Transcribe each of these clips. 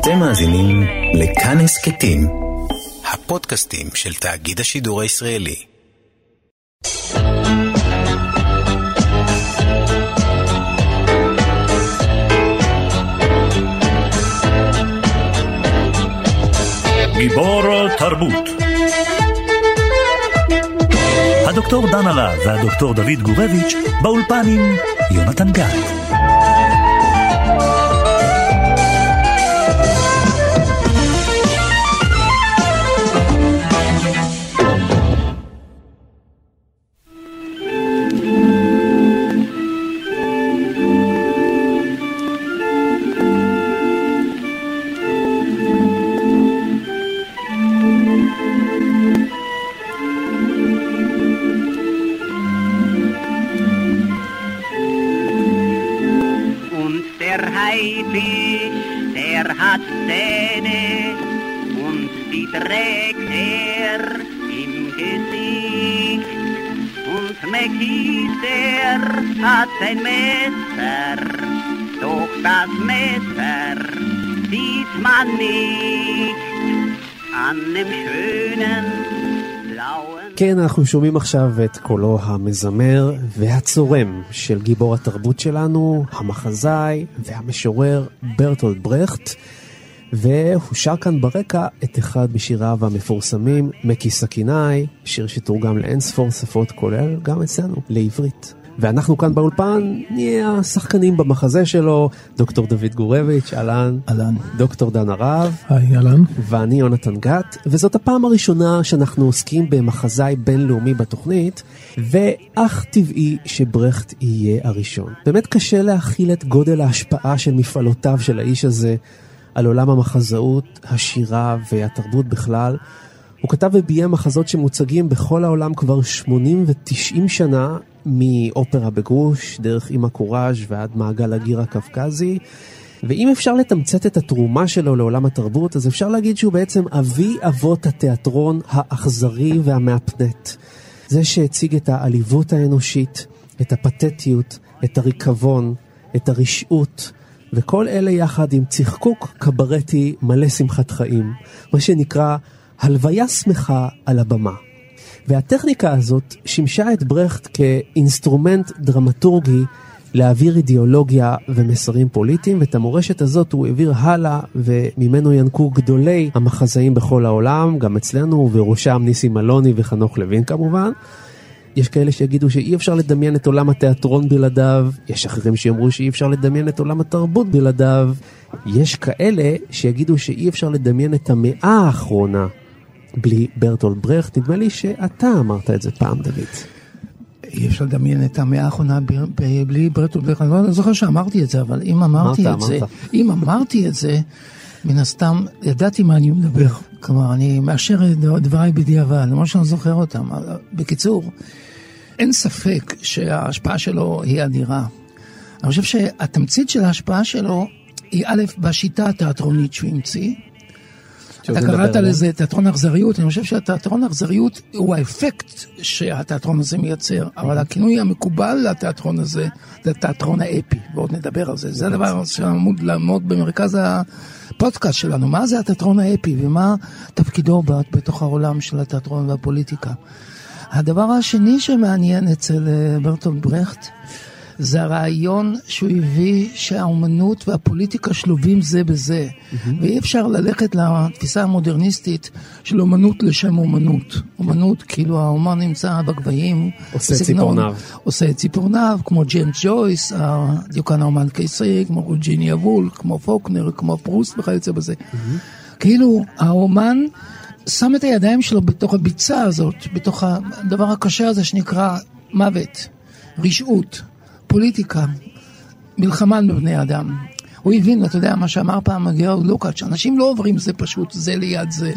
אתם מאזינים לכאן הסכתים, הפודקאסטים של תאגיד השידור הישראלי. גיבור תרבות הדוקטור דן הרב והדוקטור דוד גורביץ' באולפן עם יונתן גת. אנחנו שומעים עכשיו את קולו המזמר והצורם של גיבור התרבות שלנו, המחזאי והמשורר ברטולד ברכט. והוא שר כאן ברקע את אחד משיריו המפורסמים, מקי סכינאי, שיר שתורגם לאין ספור שפות, כולל גם אצלנו, לעברית. ואנחנו כאן באולפן נהיה השחקנים במחזה שלו, דוקטור דוד גורביץ', אהלן. אהלן. דוקטור דן הרב. היי, אהלן. ואני יונתן גת, וזאת הפעם הראשונה שאנחנו עוסקים במחזאי בינלאומי בתוכנית, ואך טבעי שברכט יהיה הראשון. באמת קשה להכיל את גודל ההשפעה של מפעלותיו של האיש הזה על עולם המחזאות, השירה והתרבות בכלל. הוא כתב וביים מחזות שמוצגים בכל העולם כבר 80 ו-90 שנה, מאופרה בגרוש, דרך אימא קוראז' ועד מעגל הגיר הקווקזי. ואם אפשר לתמצת את התרומה שלו לעולם התרבות, אז אפשר להגיד שהוא בעצם אבי אבות התיאטרון האכזרי והמאפנט. זה שהציג את העליבות האנושית, את הפתטיות, את הריקבון, את הרשעות, וכל אלה יחד עם צחקוק קברטי מלא שמחת חיים, מה שנקרא הלוויה שמחה על הבמה. והטכניקה הזאת שימשה את ברכט כאינסטרומנט דרמטורגי להעביר אידיאולוגיה ומסרים פוליטיים, ואת המורשת הזאת הוא העביר הלאה, וממנו ינקו גדולי המחזאים בכל העולם, גם אצלנו, ובראשם ניסים אלוני וחנוך לוין כמובן. יש כאלה שיגידו שאי אפשר לדמיין את עולם התיאטרון בלעדיו, יש אחרים שיאמרו שאי אפשר לדמיין את עולם התרבות בלעדיו, יש כאלה שיגידו שאי אפשר לדמיין את המאה האחרונה בלי ברטולד ברכט, נדמה לי שאתה אמרת את זה פעם, דוד. אי אפשר לדמיין את המאה האחרונה בלי ברטולד ברכט, אני לא זוכר שאמרתי את זה, אבל אם אמרתי אמרת, את. זה, אם אמרתי את זה, מן הסתם ידעתי מה אני מדבר. כלומר, אני מאשר את דבריי בדיעבד, למרות שאני לא זוכר אותם. בקיצור, אין ספק שההשפעה שלו היא אדירה. אני חושב שהתמצית של ההשפעה שלו היא א', בשיטה התיאטרונית שהוא המציא, אתה קראת לזה תיאטרון אכזריות, אני חושב שהתיאטרון אכזריות הוא האפקט שהתיאטרון הזה מייצר, אבל הכינוי המקובל לתיאטרון הזה זה התיאטרון האפי, ועוד נדבר על זה. זה הדבר שעמוד לעמוד במרכז הפודקאסט שלנו, מה זה התיאטרון האפי ומה תפקידו בתוך העולם של התיאטרון והפוליטיקה. הדבר השני שמעניין אצל אה, ברטולט ברכט, זה הרעיון שהוא הביא שהאומנות והפוליטיקה שלובים זה בזה. Mm-hmm. ואי אפשר ללכת לתפיסה המודרניסטית של אומנות לשם אומנות. אומנות, כאילו האומן נמצא בגבהים. עושה ציפורניו. עושה ציפורניו, כמו ג'יימס ג'ויס, הדיוקן האומן קיסרי, כמו וירג'יניה וולף, כמו פוקנר, כמו פרוסט וכיוצא בזה. Mm-hmm. כאילו, האומן... שם את הידיים שלו בתוך הביצה הזאת, בתוך הדבר הקשה הזה שנקרא מוות, רשעות. פוליטיקה, מלחמה בבני אדם. הוא הבין, אתה יודע, מה שאמר פעם גאורג לוקאץ', אנשים לא עוברים זה פשוט, זה ליד זה.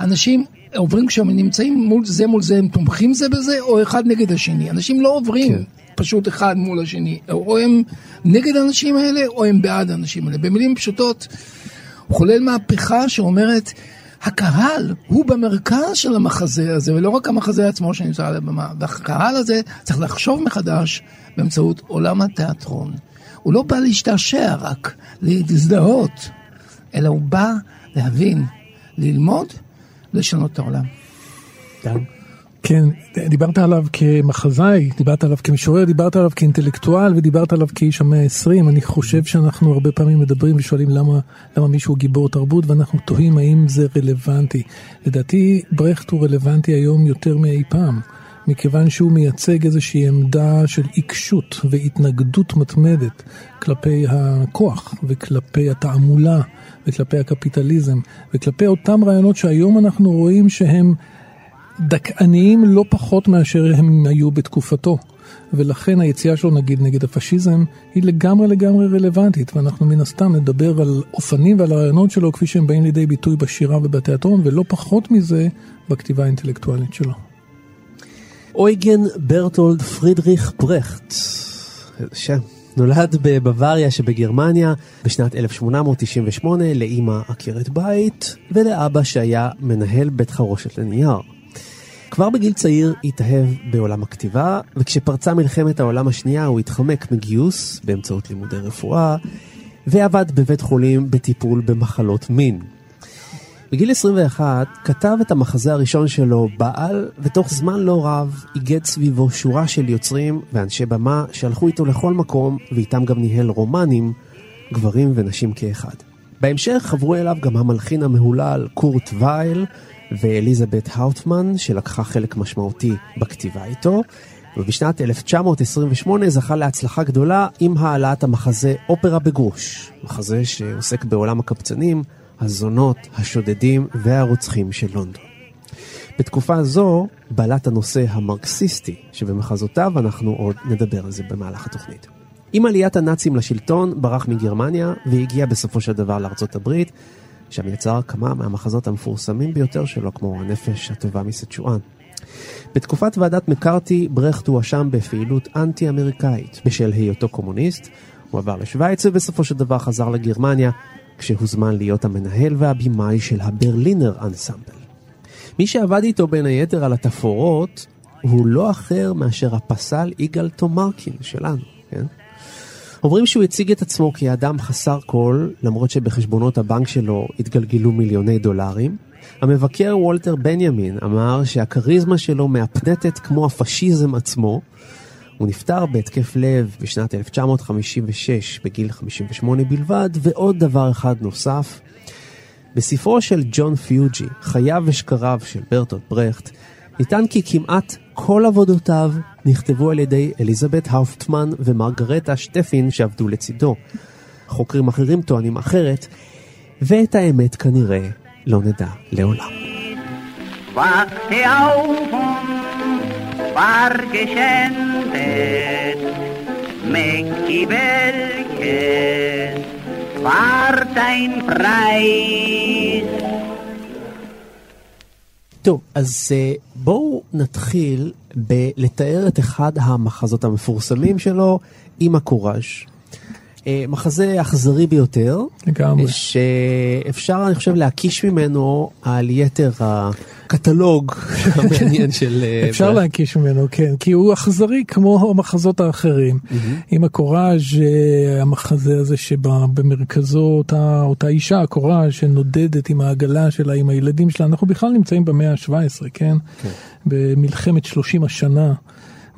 אנשים עוברים כשהם נמצאים מול זה מול זה, הם תומכים זה בזה, או אחד נגד השני. אנשים לא עוברים כן. פשוט אחד מול השני. או הם נגד האנשים האלה, או הם בעד האנשים האלה. במילים פשוטות, הוא חולל מהפכה שאומרת, הקהל הוא במרכז של המחזה הזה, ולא רק המחזה עצמו שנמצא על הבמה. והקהל הזה צריך לחשוב מחדש באמצעות עולם התיאטרון. הוא לא בא להשתעשע רק, להזדהות אלא הוא בא להבין, ללמוד, לשנות את העולם. דן? כן, דיברת עליו כמחזאי, דיברת עליו כמשורר, דיברת עליו כאינטלקטואל ודיברת עליו כאיש המאה ה-20. אני חושב שאנחנו הרבה פעמים מדברים ושואלים למה, למה מישהו גיבור תרבות ואנחנו תוהים האם זה רלוונטי. לדעתי ברכט הוא רלוונטי היום יותר מאי פעם. מכיוון שהוא מייצג איזושהי עמדה של עיקשות והתנגדות מתמדת כלפי הכוח וכלפי התעמולה וכלפי הקפיטליזם וכלפי אותם רעיונות שהיום אנחנו רואים שהם דכאניים לא פחות מאשר הם היו בתקופתו. ולכן היציאה שלו נגיד נגד הפשיזם היא לגמרי לגמרי רלוונטית ואנחנו מן הסתם נדבר על אופנים ועל הרעיונות שלו כפי שהם באים לידי ביטוי בשירה ובתיאטרון ולא פחות מזה בכתיבה האינטלקטואלית שלו. אויגן ברטולד פרידריך ברכט, שם. נולד בבוואריה שבגרמניה בשנת 1898 לאימא עקרת בית ולאבא שהיה מנהל בית חרושת לנייר. כבר בגיל צעיר התאהב בעולם הכתיבה, וכשפרצה מלחמת העולם השנייה הוא התחמק מגיוס באמצעות לימודי רפואה, ועבד בבית חולים בטיפול במחלות מין. בגיל 21 כתב את המחזה הראשון שלו, בעל, ותוך זמן לא רב איגד סביבו שורה של יוצרים ואנשי במה שהלכו איתו לכל מקום, ואיתם גם ניהל רומנים, גברים ונשים כאחד. בהמשך חברו אליו גם המלחין המהולל קורט וייל ואליזבת האוטמן, שלקחה חלק משמעותי בכתיבה איתו, ובשנת 1928 זכה להצלחה גדולה עם העלאת המחזה אופרה בגרוש, מחזה שעוסק בעולם הקבצנים, הזונות, השודדים והרוצחים של לונדון. בתקופה זו בלט הנושא המרקסיסטי, שבמחזותיו אנחנו עוד נדבר על זה במהלך התוכנית. עם עליית הנאצים לשלטון ברח מגרמניה והגיע בסופו של דבר לארצות הברית, שם יצר כמה מהמחזות המפורסמים ביותר שלו, כמו הנפש הטובה מסצ'ואן. בתקופת ועדת מקארתי, ברכט הואשם בפעילות אנטי-אמריקאית בשל היותו קומוניסט. הוא עבר לשוויץ ובסופו של דבר חזר לגרמניה, כשהוזמן להיות המנהל והבימאי של הברלינר אנסמבל. מי שעבד איתו בין היתר על התפאורות הוא לא אחר מאשר הפסל יגאל תומרקין שלנו, כן? אומרים שהוא הציג את עצמו כאדם חסר כל, למרות שבחשבונות הבנק שלו התגלגלו מיליוני דולרים. המבקר וולטר בנימין אמר שהכריזמה שלו מהפנטת כמו הפשיזם עצמו. הוא נפטר בהתקף לב בשנת 1956 בגיל 58 בלבד, ועוד דבר אחד נוסף. בספרו של ג'ון פיוג'י, חייו ושקריו של ברטוט ברכט, נטען כי כמעט כל עבודותיו נכתבו על ידי אליזבת האופטמן ומרגרטה שטפין שעבדו לצידו. חוקרים אחרים טוענים אחרת, ואת האמת כנראה לא נדע לעולם. War dein Preis טוב, אז uh, בואו נתחיל בלתאר את אחד המחזות המפורסמים שלו עם הקוראז'. Uh, מחזה אכזרי ביותר. לגמרי. שאפשר, אני חושב, להקיש ממנו על יתר הקטלוג המעניין של... Uh, אפשר. להקיש ממנו, כן, כי הוא אכזרי כמו המחזות האחרים. עם הקוראז', המחזה הזה שבמרכזו אותה, אותה אישה, הקוראז', שנודדת עם העגלה שלה, עם הילדים שלה. אנחנו בכלל נמצאים במאה ה-17, כן? כן. במלחמת 30 השנה.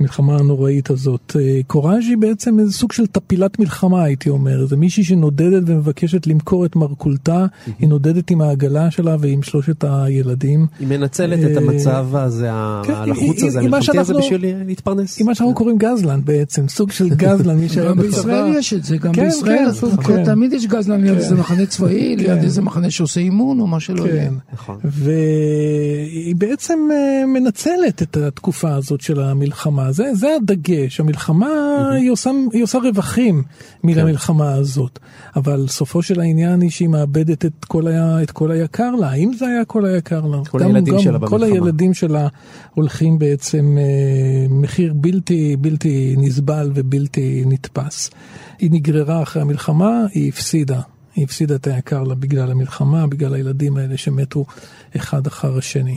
המלחמה הנוראית הזאת. אה, קוראז' היא בעצם איזה סוג של טפילת מלחמה הייתי אומר, זה מישהי שנודדת ומבקשת למכור את מרכולתה, היא נודדת עם העגלה שלה ועם שלושת הילדים. היא מנצלת את אה, המצב הזה, כן, הלחוץ הזה, המלחמתי הזה בשביל להתפרנס. עם מה שאנחנו קוראים גזלן בעצם, סוג של גזלן, מי שהיה בצבא. גם בישראל יש את זה, גם כן, בישראל, כן, תמיד יש גזלן ליד איזה מחנה צבאי, ליד איזה מחנה שעושה אימון או מה שלא יהיה. נכון. והיא בעצם אה, מנצלת את התקופה הזאת של המלחמה. זה, זה הדגש, המלחמה mm-hmm. היא, עושה, היא עושה רווחים מלמלחמה כן. הזאת, אבל סופו של העניין היא שהיא מאבדת את כל, ה, את כל היקר לה, האם זה היה כל היקר לה? כל גם, הילדים גם, שלה במלחמה. כל הילדים שלה הולכים בעצם אה, מחיר בלתי, בלתי נסבל ובלתי נתפס. היא נגררה אחרי המלחמה, היא הפסידה. היא הפסידה את היקר לה בגלל המלחמה, בגלל הילדים האלה שמתו אחד אחר השני.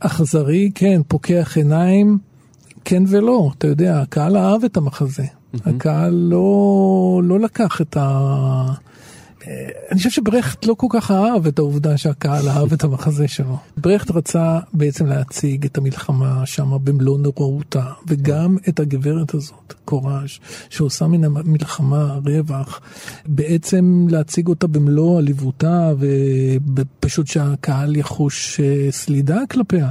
אכזרי, כן, פוקח עיניים, כן ולא, אתה יודע, הקהל אהב את המחזה. Mm-hmm. הקהל לא, לא לקח את, ה, אני חושב שברכט לא כל כך אהב את העובדה שהקהל אהב את המחזה שלו. ברכט רצה בעצם להציג את המלחמה שם במלוא נוראותה, וגם את הגברת הזאת, קוראז', שעושה מן המלחמה רווח, בעצם להציג אותה במלוא עליבותה, ופשוט שהקהל יחוש אה, סלידה כלפיה.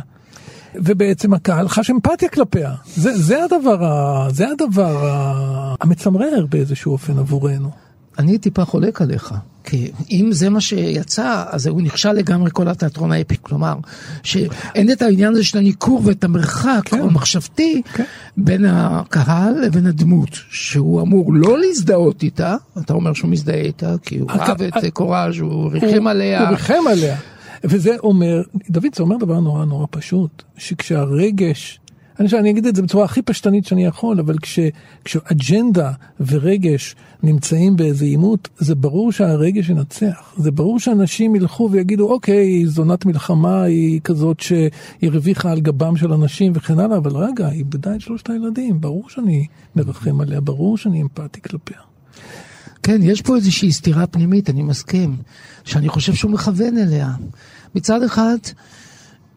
ובעצם הקהל חש אמפתיה כלפיה. זה, זה הדבר, ה, זה הדבר ה, המצמרר באיזשהו אופן עבורנו. אני טיפה חולק עליך. כי אם זה מה שיצא, אז הוא נכשל לגמרי כל התיאטרון האפי. כלומר, שאין את העניין הזה של הניכור ואת המרחק כן. המחשבתי כן. בין הקהל לבין הדמות, שהוא אמור לא להזדהות איתה, אתה אומר שהוא מזדהה איתה, כי הוא אהב את קוראז', הוא ריחם עליה. הוא ריחם עליה. וזה אומר, דוד, זה אומר דבר נורא נורא פשוט, שכשהרגש אני, חושב, אני אגיד את זה בצורה הכי פשטנית שאני יכול, אבל כש, כשאג'נדה ורגש נמצאים באיזה עימות, זה ברור שהרגש ינצח. זה ברור שאנשים ילכו ויגידו, אוקיי, זונת מלחמה היא כזאת שהיא הרוויחה על גבם של אנשים וכן הלאה, אבל רגע, היא איבדה את שלושת הילדים, ברור שאני מרחם עליה, ברור שאני אמפתי כלפיה. כן, יש פה איזושהי סתירה פנימית, אני מסכים, שאני חושב שהוא מכוון אליה. מצד אחד,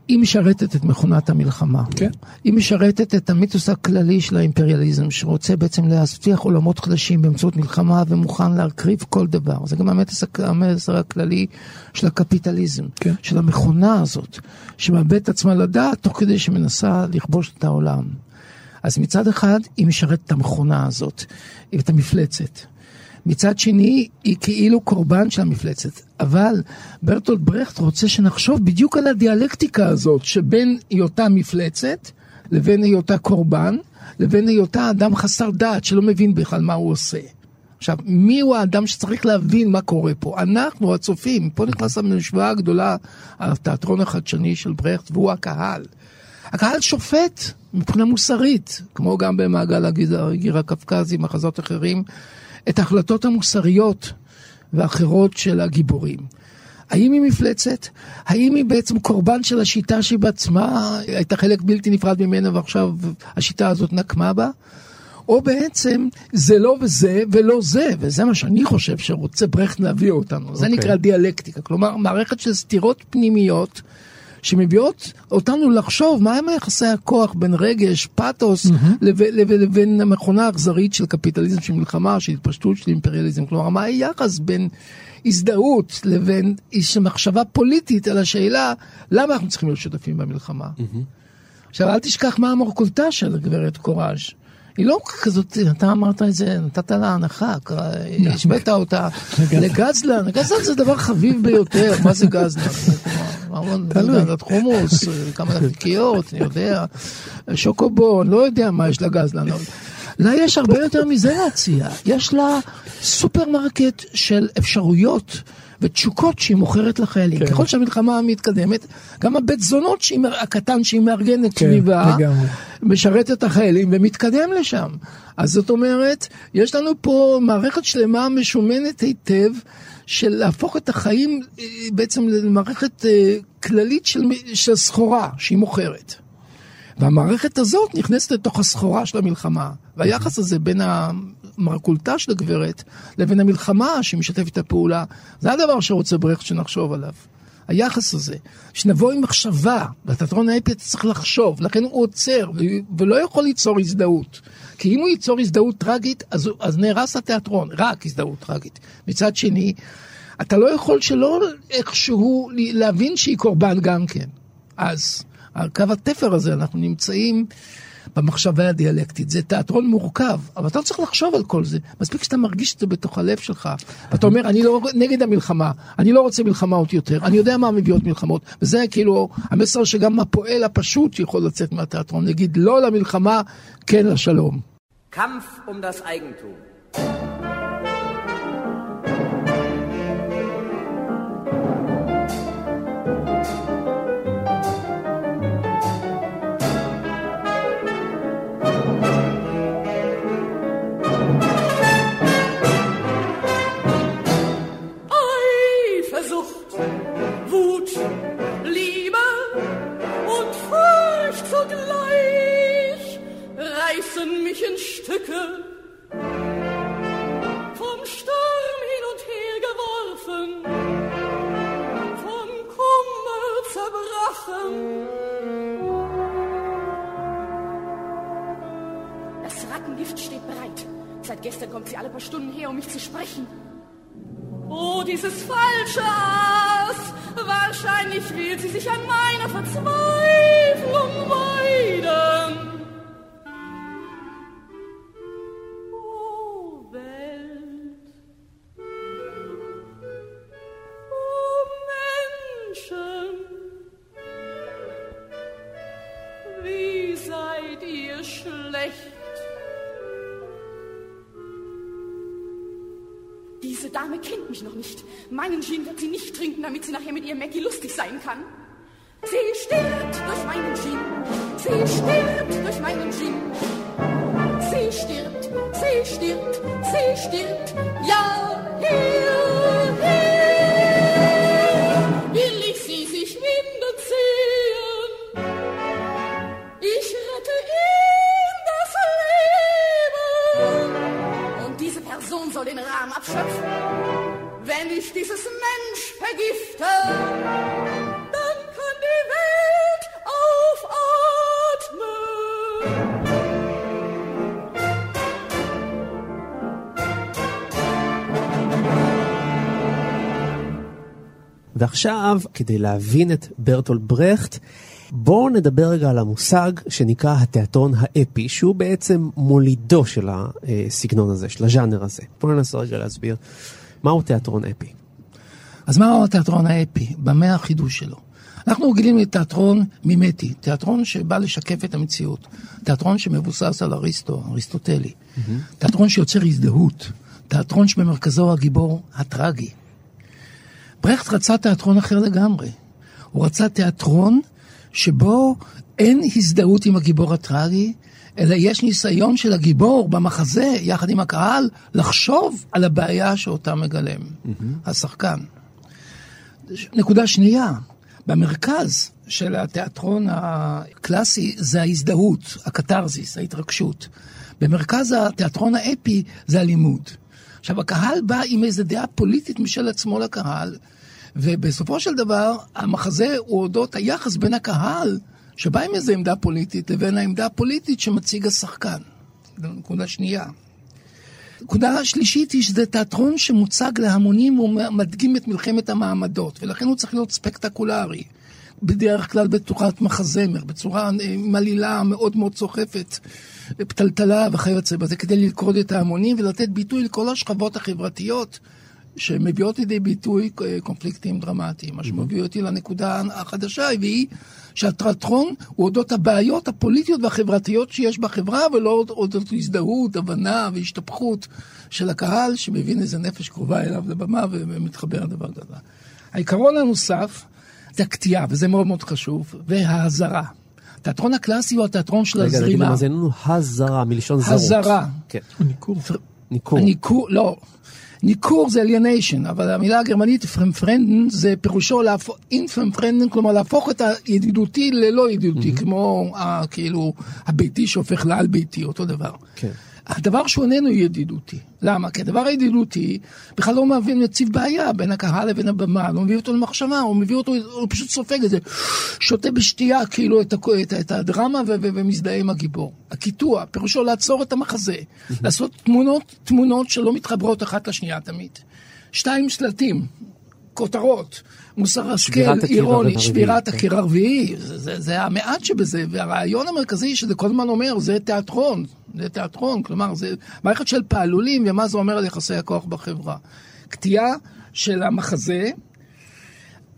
היא משרתת את מכונת המלחמה. כן. היא משרתת את המיתוס הכללי של האימפריאליזם, שרוצה בעצם להבטיח עולמות חדשים באמצעות מלחמה ומוכן להקריב כל דבר. זה גם המסר הכללי של הקפיטליזם, כן. של המכונה הזאת, שמאבדת עצמה לדעת תוך כדי שמנסה לכבוש את העולם. אז מצד אחד היא משרתת את המכונה הזאת, את המפלצת. מצד שני, היא כאילו קורבן של המפלצת. אבל ברטולד ברכט רוצה שנחשוב בדיוק על הדיאלקטיקה הזאת שבין היותה מפלצת לבין היותה קורבן, לבין היותה אדם חסר דעת שלא מבין בכלל מה הוא עושה. עכשיו, מי הוא האדם שצריך להבין מה קורה פה? אנחנו, הצופים, פה נכנס המשוואה הגדולה, התיאטרון החדשני של ברכט, והוא הקהל. הקהל שופט מבחינה מוסרית, כמו גם במעגל הגיר הקווקזי, מחזות אחרים, את ההחלטות המוסריות ואחרות של הגיבורים. האם היא מפלצת? האם היא בעצם קורבן של השיטה שהיא בעצמה הייתה חלק בלתי נפרד ממנה ועכשיו השיטה הזאת נקמה בה? או בעצם זה לא וזה ולא זה, וזה מה שאני חושב שרוצה ברכט להביא אותנו. Okay. זה אוקיי. נקרא דיאלקטיקה, כלומר מערכת של סתירות פנימיות שמביאות אותנו לחשוב מהם יחסי הכוח בין רגש, פאתוס, mm-hmm. לב, לב, לבין המכונה האכזרית של קפיטליזם, של מלחמה, של התפשטות, של אימפריאליזם. כלומר, מה היחס בין הזדהות לבין איש מחשבה פוליטית על השאלה למה אנחנו צריכים להיות שותפים במלחמה. Mm-hmm. עכשיו, אל תשכח מה המורכולתה של הגברת קוראז'. היא לא כזאת, אתה אמרת את זה, נתת לה הנחה, השווית אותה לגזלן, גזלן זה דבר חביב ביותר, מה זה גזלן? גזלן חומוס, כמה נקניקיות, אני יודע, שוקובון, לא יודע מה יש לגזלן. לה יש הרבה יותר מזה להציע, יש לה סופרמרקט של אפשרויות. ותשוקות שהיא מוכרת לחיילים. כן. ככל שהמלחמה מתקדמת, גם הבית זונות שהיא, הקטן שהיא מארגנת כן, סביבה, לגמרי. משרת את החיילים ומתקדם לשם. אז זאת אומרת, יש לנו פה מערכת שלמה משומנת היטב. של להפוך את החיים אה, בעצם למערכת אה, כללית של, של סחורה שהיא מוכרת. והמערכת הזאת נכנסת לתוך הסחורה של המלחמה. והיחס הזה בין המרקולתה של הגברת לבין המלחמה שמשתפת את הפעולה, זה הדבר שרוצה ברכט שנחשוב עליו. היחס הזה, שנבוא עם מחשבה, בתיאטרון האפי צריך לחשוב, לכן הוא עוצר ולא יכול ליצור הזדהות. כי אם הוא ייצור הזדהות טרגית, אז, אז נהרס התיאטרון, רק הזדהות טרגית. מצד שני, אתה לא יכול שלא איכשהו להבין שהיא קורבן גם כן. אז על קו התפר הזה אנחנו נמצאים במחשבה הדיאלקטית. זה תיאטרון מורכב, אבל אתה לא צריך לחשוב על כל זה. מספיק שאתה מרגיש את זה בתוך הלב שלך. ואתה אומר, אני לא נגד המלחמה, אני לא רוצה מלחמות יותר, אני יודע מה מביאות מלחמות. וזה כאילו המסר שגם הפועל הפשוט יכול לצאת מהתיאטרון, להגיד לא למלחמה, כן לשלום. קמף um das Eigentum. zerrissen mich in Stücke, vom Sturm hin und her geworfen, vom Kummer zerbrochen. Das Rattengift steht bereit. Seit gestern kommt sie alle paar Stunden her, um mich zu sprechen. Oh, dieses falsche Aas! Wahrscheinlich will sie sich an meiner Verzweiflung weiden. Kennt mich noch nicht. Meinen Gin wird sie nicht trinken, damit sie nachher mit ihrem Mackie lustig sein kann. Sie stirbt durch meinen Gin. Sie stirbt durch meinen Gin. Sie stirbt, sie stirbt, sie stirbt. Ja, hier, ועכשיו, כדי להבין את ברטול ברכט, בואו נדבר רגע על המושג שנקרא התיאטרון האפי, שהוא בעצם מולידו של הסגנון הזה, של הז'אנר הזה. בואו ננסה רגע להסביר מהו תיאטרון אפי. אז מהו התיאטרון האפי? במה החידוש שלו? אנחנו רגילים לתיאטרון מימטי, תיאטרון שבא לשקף את המציאות, תיאטרון שמבוסס על אריסטו, אריסטוטלי, mm-hmm. תיאטרון שיוצר הזדהות, תיאטרון שבמרכזו הגיבור הטרגי. ברכט רצה תיאטרון אחר לגמרי. הוא רצה תיאטרון שבו אין הזדהות עם הגיבור הטרגי, אלא יש ניסיון של הגיבור במחזה, יחד עם הקהל, לחשוב על הבעיה שאותה מגלם mm-hmm. השחקן. נקודה שנייה, במרכז של התיאטרון הקלאסי זה ההזדהות, הקתרזיס, ההתרגשות. במרכז התיאטרון האפי זה הלימוד. עכשיו, הקהל בא עם איזו דעה פוליטית משל עצמו לקהל, ובסופו של דבר, המחזה הוא אודות היחס בין הקהל, שבא עם איזו עמדה פוליטית, לבין העמדה הפוליטית שמציג השחקן. נקודה שנייה. נקודה שלישית היא שזה תיאטרון שמוצג להמונים ומדגים את מלחמת המעמדות, ולכן הוא צריך להיות ספקטקולרי. בדרך כלל בצורת מחזמר, בצורה עם עלילה מאוד מאוד סוחפת, פתלתלה וכיוצא בזה, כדי ללכוד את ההמונים ולתת ביטוי לכל השכבות החברתיות שמביאות לידי ביטוי קונפליקטים דרמטיים. מה שמביא אותי לנקודה החדשה, והיא שהתיאטרון הוא אודות הבעיות הפוליטיות והחברתיות שיש בחברה, ולא אודות הזדהות, הבנה והשתפכות של הקהל, שמבין איזה נפש קרובה אליו לבמה ומתחבר לדבר כזה. העיקרון הנוסף זה הקטיעה, וזה מאוד מאוד חשוב, וההזרה. התיאטרון הקלאסי הוא התיאטרון של רגע, הזרה, מה. רגע, נגיד למאזיננו הזרה, מלשון זרות. הזרה. כן. ניכור. ניכור. ניכור, לא. ניכור זה alienation, אבל המילה הגרמנית verfremden זה פירושו להפוך, ein verfremden, כלומר להפוך את הידידותי ללא ידידותי, mm-hmm. כמו ה, כאילו הביתי שהופך לאל ביתי, אותו דבר. כן. הדבר שהוא איננו ידידותי. למה? כי הדבר הידידותי בכלל לא מבין, מציב בעיה בין הקהל לבין הבמה, לא מביא אותו למחשבה, הוא מביא אותו, הוא פשוט סופג את זה, שותה בשתייה כאילו את, את, את הדרמה ו, ו, ומזדהה עם הגיבור. הקיטוע, פירושו לעצור את המחזה, לעשות תמונות, תמונות שלא מתחברות אחת לשנייה תמיד. שתיים שלטים, כותרות, מוסר השכל, אירוני, שבירת הקיר הרביעי, זה, זה, זה המעט שבזה, והרעיון המרכזי שזה כל הזמן אומר, זה תיאטרון, זה תיאטרון, כלומר, זה מערכת של פעלולים, ומה זה אומר על יחסי הכוח בחברה. קטיעה של המחזה.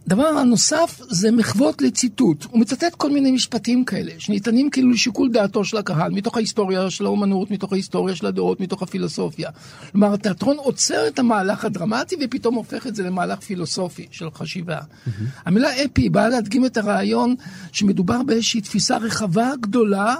דבר הנוסף זה מחוות לציטוט. הוא מצטט כל מיני משפטים כאלה, שניתנים כאילו לשיקול דעתו של הקהל, מתוך ההיסטוריה של האומנות, מתוך ההיסטוריה של הדעות, מתוך הפילוסופיה. כלומר, התיאטרון עוצר את המהלך הדרמטי ופתאום הופך את זה למהלך פילוסופי של חשיבה. Mm-hmm. המילה אפי באה להדגים את הרעיון שמדובר באיזושהי תפיסה רחבה, גדולה,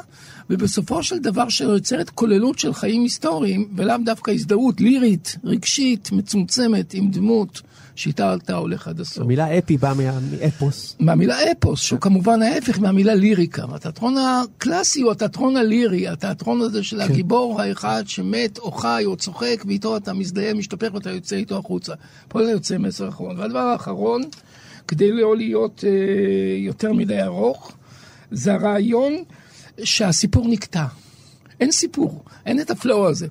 ובסופו של דבר שיוצרת כוללות של חיים היסטוריים, ולאו דווקא הזדהות לירית, רגשית, מצומצמת, עם דמות. שאיתה אתה הולך עד הסוף. המילה אפי באה מאפוס. מהמילה אפוס, שהוא כמובן ההפך מהמילה ליריקה. התיאטרון הקלאסי הוא התיאטרון הלירי, התיאטרון הזה של כן. הגיבור האחד שמת או חי או צוחק, ואיתו אתה מזדהה, משתפך ואתה יוצא איתו החוצה. פה זה יוצא מסר אחרון. והדבר האחרון, כדי לא להיות אה, יותר מדי ארוך, זה הרעיון שהסיפור נקטע. אין סיפור, אין את הפלואו הזה.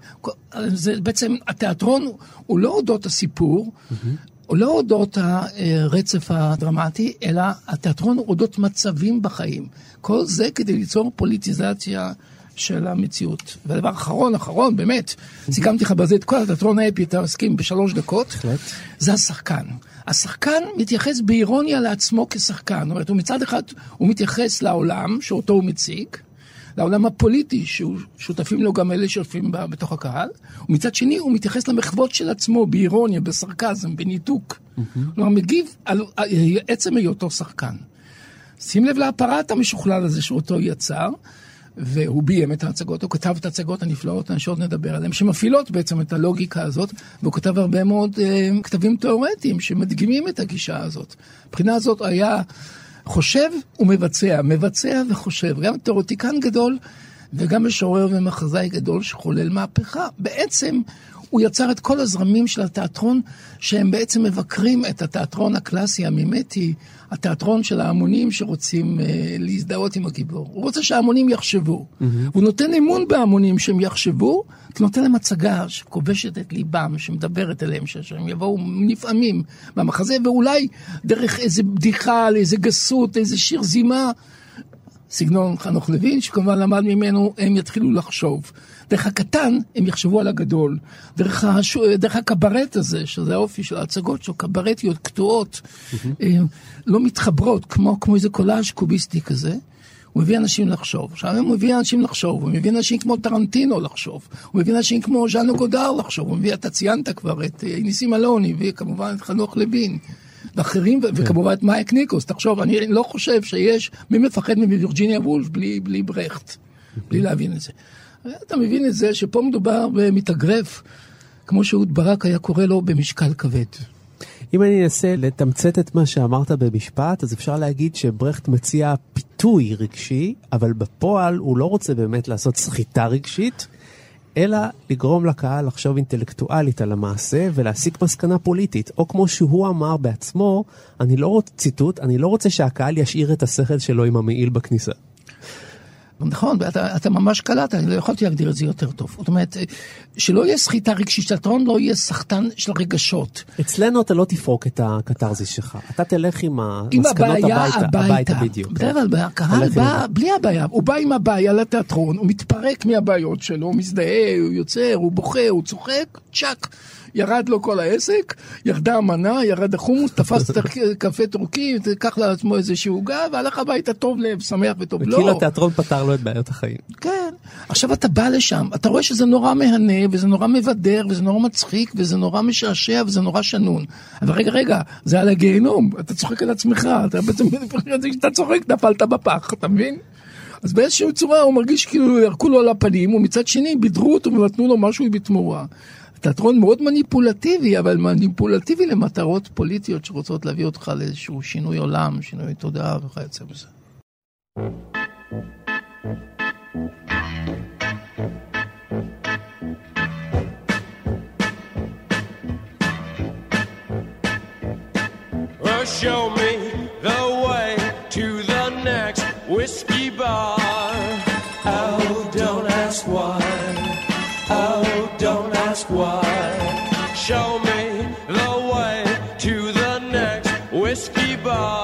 זה בעצם, התיאטרון הוא לא אודות הסיפור, mm-hmm. לא אודות הרצף הדרמטי, אלא התיאטרון אודות מצבים בחיים. כל זה כדי ליצור פוליטיזציה של המציאות. והדבר האחרון, אחרון, באמת, סיכמתי לך בזה את כל התיאטרון האפי, אתה מסכים בשלוש דקות, זה השחקן. השחקן מתייחס באירוניה לעצמו כשחקן. זאת אומרת, הוא מצד אחד, הוא מתייחס לעולם שאותו הוא מציג, לעולם הפוליטי, ששותפים לו גם אלה שיושבים בתוך הקהל, ומצד שני הוא מתייחס למחוות של עצמו באירוניה, בסרקזם, בניתוק. כלומר, מגיב על עצם היותו שחקן. שים לב לאפרט המשוכלל הזה שאותו יצר, והוא ביים את ההצגות, הוא כתב את ההצגות הנפלאות, אני שעוד נדבר עליהן, שמפעילות בעצם את הלוגיקה הזאת, והוא כתב הרבה מאוד אה, כתבים תיאורטיים שמדגימים את הגישה הזאת. מבחינה הזאת היה חושב ומבצע, מבצע וחושב, גם תיאורטיקן גדול וגם משורר ומחזאי גדול שחולל מהפכה. בעצם הוא יצר את כל הזרמים של התיאטרון, שהם בעצם מבקרים את התיאטרון הקלאסי המימטי, התיאטרון של ההמונים שרוצים אה, להזדהות עם הגיבור. הוא רוצה שההמונים יחשבו. Mm-hmm. הוא נותן אמון בהמונים שהם יחשבו, כי נותן להם הצגה שכובשת את ליבם, שמדברת אליהם, שהם יבואו נפעמים מהמחזה, ואולי דרך איזה בדיחה, איזה גסות, איזה שיר זימה. סגנון חנוך לוין, שכמובן למד ממנו, הם יתחילו לחשוב. דרך הקטן, הם יחשבו על הגדול. דרך, הש... דרך הקברט הזה, שזה האופי של ההצגות שלו, קברטיות קטועות, mm-hmm. לא מתחברות, כמו, כמו איזה קולאז' קוביסטי כזה. הוא מביא אנשים לחשוב. עכשיו הוא מביא אנשים לחשוב, הוא מביא אנשים כמו טרנטינו לחשוב, הוא מביא אנשים כמו ז'אנו גודר לחשוב, הוא מביא, אתה ציינת כבר את אה, ניסים אלוני, הביא כמובן את חנוך לוין. ואחרים, כן. וכמובן את מייק ניקוס. תחשוב, אני לא חושב שיש, מי מפחד מווירג'יניה וולף בלי, בלי ברכט, בלי להבין את זה. אתה מבין את זה שפה מדובר במתאגרף, כמו שאהוד ברק היה קורא לו, במשקל כבד. אם אני אנסה לתמצת את מה שאמרת במשפט, אז אפשר להגיד שברכט מציע פיתוי רגשי, אבל בפועל הוא לא רוצה באמת לעשות סחיטה רגשית, אלא לגרום לקהל לחשוב אינטלקטואלית על המעשה ולהסיק מסקנה פוליטית. או כמו שהוא אמר בעצמו, אני לא רוצה, ציטוט, אני לא רוצה שהקהל ישאיר את השכל שלו עם המעיל בכניסה. נכון, אתה, אתה ממש קלט, אני לא יכולתי להגדיר את זה יותר טוב. זאת אומרת, שלא יהיה סחיטה רגשית, שהתיאטרון לא יהיה סחטן של רגשות. אצלנו אתה לא תפרוק את הקתרזיס שלך, אתה תלך עם המסקנות הביתה, הביתה, הביתה בדיוק. בדרך כלל הקהל בא בלי הבעיה, הוא בא עם הבעיה לתיאטרון, הוא מתפרק מהבעיות שלו, הוא מזדהה, הוא יוצר, הוא בוכה, הוא צוחק, צ'אק. ירד לו כל העסק, ירדה המנה, ירד החומוס, תפס את הקפה טורקי, לקח לעצמו איזושהי עוגה, והלך הביתה טוב לב, שמח וטוב. לא. וכאילו התיאטרון פתר לו את בעיות החיים. כן. עכשיו אתה בא לשם, אתה רואה שזה נורא מהנה, וזה נורא מבדר, וזה נורא מצחיק, וזה נורא משעשע, וזה נורא שנון. אבל רגע, רגע, זה על הגיהנום, אתה צוחק על עצמך, אתה בעצם, כשאתה צוחק, נפלת בפח, אתה מבין? אז באיזושהי צורה הוא מרגיש כאילו ירקו לו על הפנים, ומצד שני בידרו אותו ונתנו לו משהו בתמורה. תיאטרון מאוד מניפולטיבי, אבל מניפולטיבי למטרות פוליטיות שרוצות להביא אותך לאיזשהו שינוי עולם, שינוי תודעה וכיוצא בזה. Show me the way to the next whiskey bar. Show me the way to the next whiskey bar.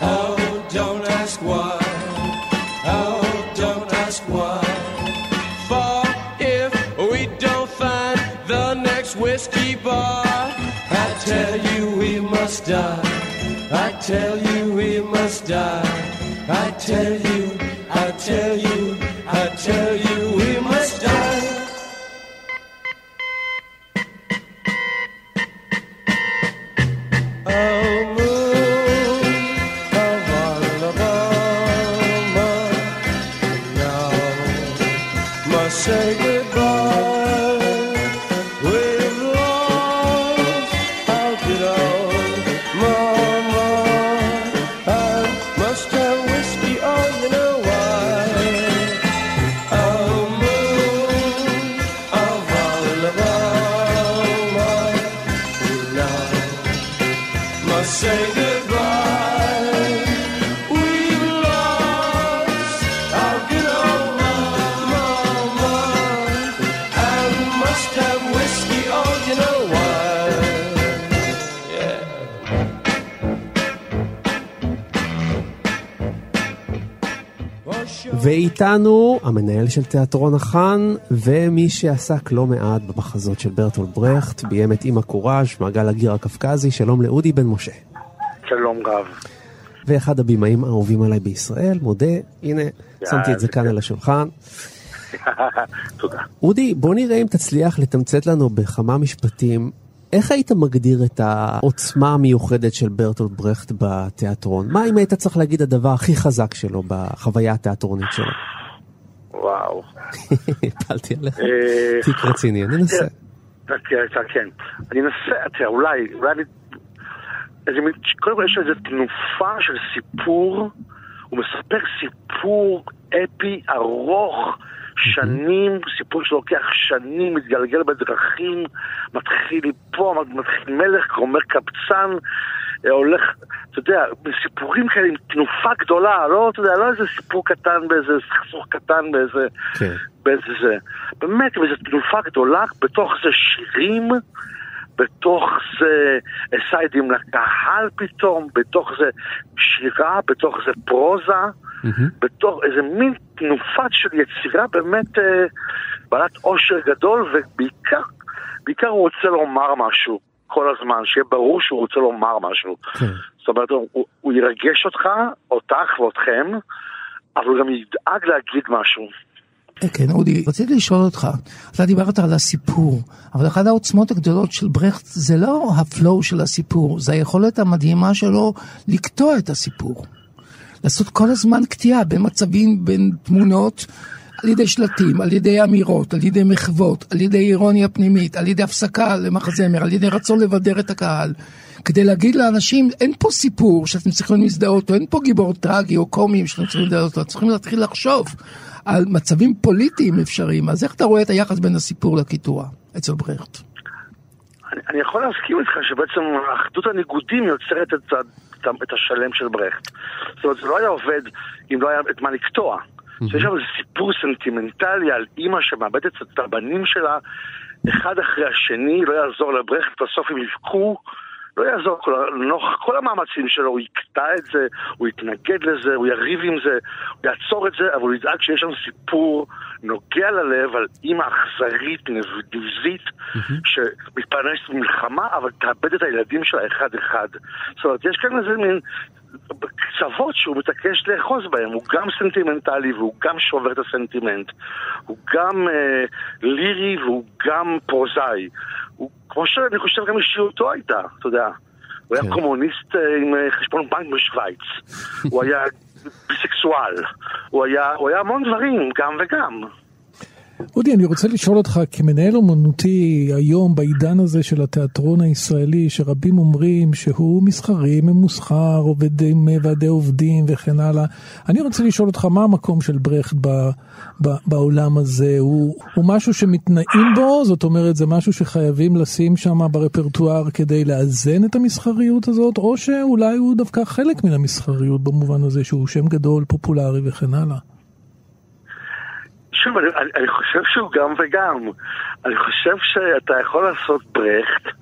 Oh, don't ask why. Oh, don't ask why. For if we don't find the next whiskey bar, I tell you we must die. I tell you we must die. I tell you, I tell you, I tell you. ואיתנו המנהל של תיאטרון החאן, ומי שעסק לא מעט במחזות של ברטולד ברכט, ביים את אימא קוראז', מעגל הגיר הקווקזי, שלום לאודי בן משה. שלום רב. ואחד הבימאים האהובים עליי בישראל, מודה, הנה, שמתי את זה כאן על השולחן. תודה. אודי, בוא נראה אם תצליח לתמצת לנו בכמה משפטים איך היית מגדיר את העוצמה המיוחדת של ברטולד ברכט בתיאטרון? מה אם היית צריך להגיד הדבר הכי חזק שלו בחוויה התיאטרונית שלו? וואו. הפלתי עליך. אה, תיק רציני, אני אנסה. כן, אני אנסה, תראה, אולי, אולי אני... קודם כל יש איזו תנופה של סיפור, הוא מספר סיפור אפי ארוך. שנים, סיפור שלוקח שנים, מתגלגל בדרכים, מתחיל מפה, מתחיל מלך, גומר קבצן, אה, הולך, אתה יודע, סיפורים כאלה עם תנופה גדולה, לא, אתה יודע, לא איזה סיפור קטן באיזה סכסוך קטן באיזה, כן. באיזה זה. באמת, עם איזו תנופה גדולה, בתוך זה שירים, בתוך זה סיידים לקהל פתאום, בתוך זה שירה, בתוך זה פרוזה. Mm-hmm. בתור איזה מין תנופת של יצירה באמת אה, בעלת עושר גדול, ובעיקר, בעיקר הוא רוצה לומר משהו כל הזמן, שיהיה ברור שהוא רוצה לומר משהו. כן. זאת אומרת, הוא, הוא ירגש אותך, אותך ואותכם, אבל הוא גם ידאג להגיד משהו. אה, כן, אודי, רציתי לשאול אותך, אתה דיברת על הסיפור, אבל אחת העוצמות הגדולות של ברכט זה לא הפלואו של הסיפור, זה היכולת המדהימה שלו לקטוע את הסיפור. לעשות כל הזמן קטיעה בין מצבים, בין תמונות, על ידי שלטים, על ידי אמירות, על ידי מחוות, על ידי אירוניה פנימית, על ידי הפסקה למחזמר, על ידי רצון לבדר את הקהל. כדי להגיד לאנשים, אין פה סיפור שאתם צריכים להזדהות, או אין פה גיבור טרגי או קומי שאתם צריכים להזדהות, אתם צריכים להתחיל לחשוב על מצבים פוליטיים אפשריים. אז איך אתה רואה את היחס בין הסיפור לקיטוע אצל ברכט? אני, אני יכול להסכים איתך שבעצם אחדות הניגודים יוצרת את, את השלם של ברכט. זאת אומרת, זה לא היה עובד אם לא היה את מה לקטוע. יש שם איזה סיפור סנטימנטלי על אימא שמאבדת את הבנים שלה אחד אחרי השני, לא יעזור לברכט, בסוף הם יבכו. לא יעזור, נוכח כל המאמצים שלו, הוא יקטע את זה, הוא יתנגד לזה, הוא יריב עם זה, הוא יעצור את זה, אבל הוא ידאג שיש לנו סיפור נוגע ללב על אימא אכזרית, נבזית, שמתפרנסת במלחמה, אבל תאבד את הילדים שלה אחד-אחד. זאת אומרת, יש כאן איזה מין קצוות שהוא מתעקש לאחוז בהם, הוא גם סנטימנטלי והוא גם שובר את הסנטימנט, הוא גם אה, לירי והוא גם פרוזאי. הוא, כמו שאני חושב גם אישיותו הייתה, אתה יודע. הוא היה כן. קומוניסט אה, עם אה, חשבון בנק בשוויץ. הוא היה ביסקסואל. הוא היה, הוא היה המון דברים, גם וגם. אודי, אני רוצה לשאול אותך, כמנהל אומנותי היום בעידן הזה של התיאטרון הישראלי, שרבים אומרים שהוא מסחרי, ממוסחר, עובד עם ועדי עובדים וכן הלאה, אני רוצה לשאול אותך, מה המקום של ברכט ב, ב, בעולם הזה? הוא, הוא משהו שמתנאים בו? זאת אומרת, זה משהו שחייבים לשים שם ברפרטואר כדי לאזן את המסחריות הזאת, או שאולי הוא דווקא חלק מן המסחריות במובן הזה שהוא שם גדול, פופולרי וכן הלאה? שוב, אני, אני, אני חושב שהוא גם וגם. אני חושב שאתה יכול לעשות ברכט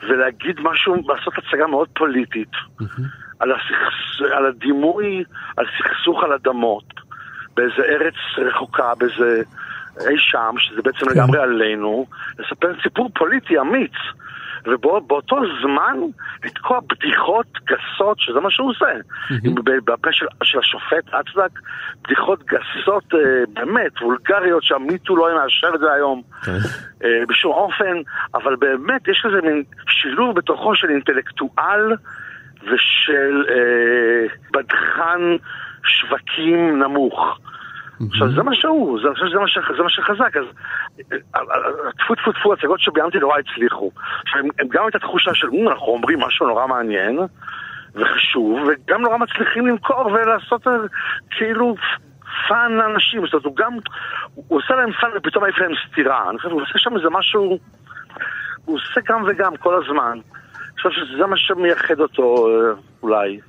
ולהגיד משהו, לעשות הצגה מאוד פוליטית mm-hmm. על, הסכס, על הדימוי, על סכסוך על אדמות באיזה ארץ רחוקה, באיזה אי שם, שזה בעצם כן. לגמרי עלינו, לספר סיפור פוליטי אמיץ. ובאותו זמן לתקוע בדיחות גסות, שזה מה שהוא עושה. בפה של, של השופט אצדק, בדיחות גסות אה, באמת, וולגריות, שהמיטו לא היה מאשר את זה היום כן. אה, בשום אופן, אבל באמת יש איזה מין שילוב בתוכו של אינטלקטואל ושל אה, בדחן שווקים נמוך. עכשיו, זה מה שהוא, אני חושב שזה מה שחזק, אז טפו טפו טפו, הצגות שביימתי נורא הצליחו. עכשיו, גם הייתה תחושה של, אנחנו אומרים משהו נורא מעניין וחשוב, וגם נורא מצליחים למכור ולעשות כאילו fun לאנשים, זאת אומרת, הוא גם, הוא עושה להם fun ופתאום העיף להם סטירה. אני חושב, הוא עושה שם איזה משהו, הוא עושה גם וגם כל הזמן. אני חושב שזה מה שמייחד אותו אה, אולי.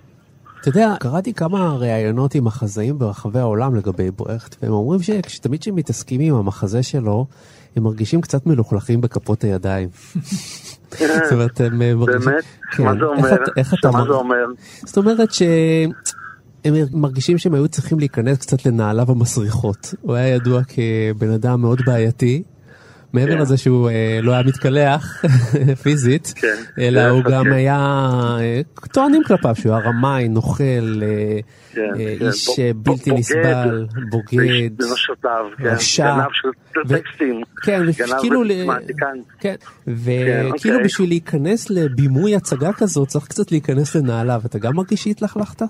אתה יודע, קראתי כמה ראיונות עם מחזאים ברחבי העולם לגבי ברכט, והם אומרים שתמיד כשהם מתעסקים עם המחזה שלו, הם מרגישים קצת מלוכלכים בכפות הידיים. זאת אומרת, הם מרגישים... באמת? מה כן. זה אומר? איך אתה... מה זה אומר? זאת אומרת ש... הם מרגישים שהם היו צריכים להיכנס קצת לנעליו המסריחות. הוא היה ידוע כבן אדם מאוד בעייתי, מעבר כן. לזה שהוא אה, לא היה מתקלח פיזית, כן, אלא הוא גם כן. היה, אה, טוענים כלפיו שהוא היה רמאי, נוכל, אה, כן, אה, כן, איש בלתי בוגד, נסבל, בוגד, בנשותיו, כן, רשע. גנב של טקסטים, כן, גנב וכאילו, ל- כן, וכאילו אוקיי. בשביל להיכנס לבימוי הצגה כזאת צריך קצת להיכנס לנעליו, אתה גם מרגיש שהתלכלכת?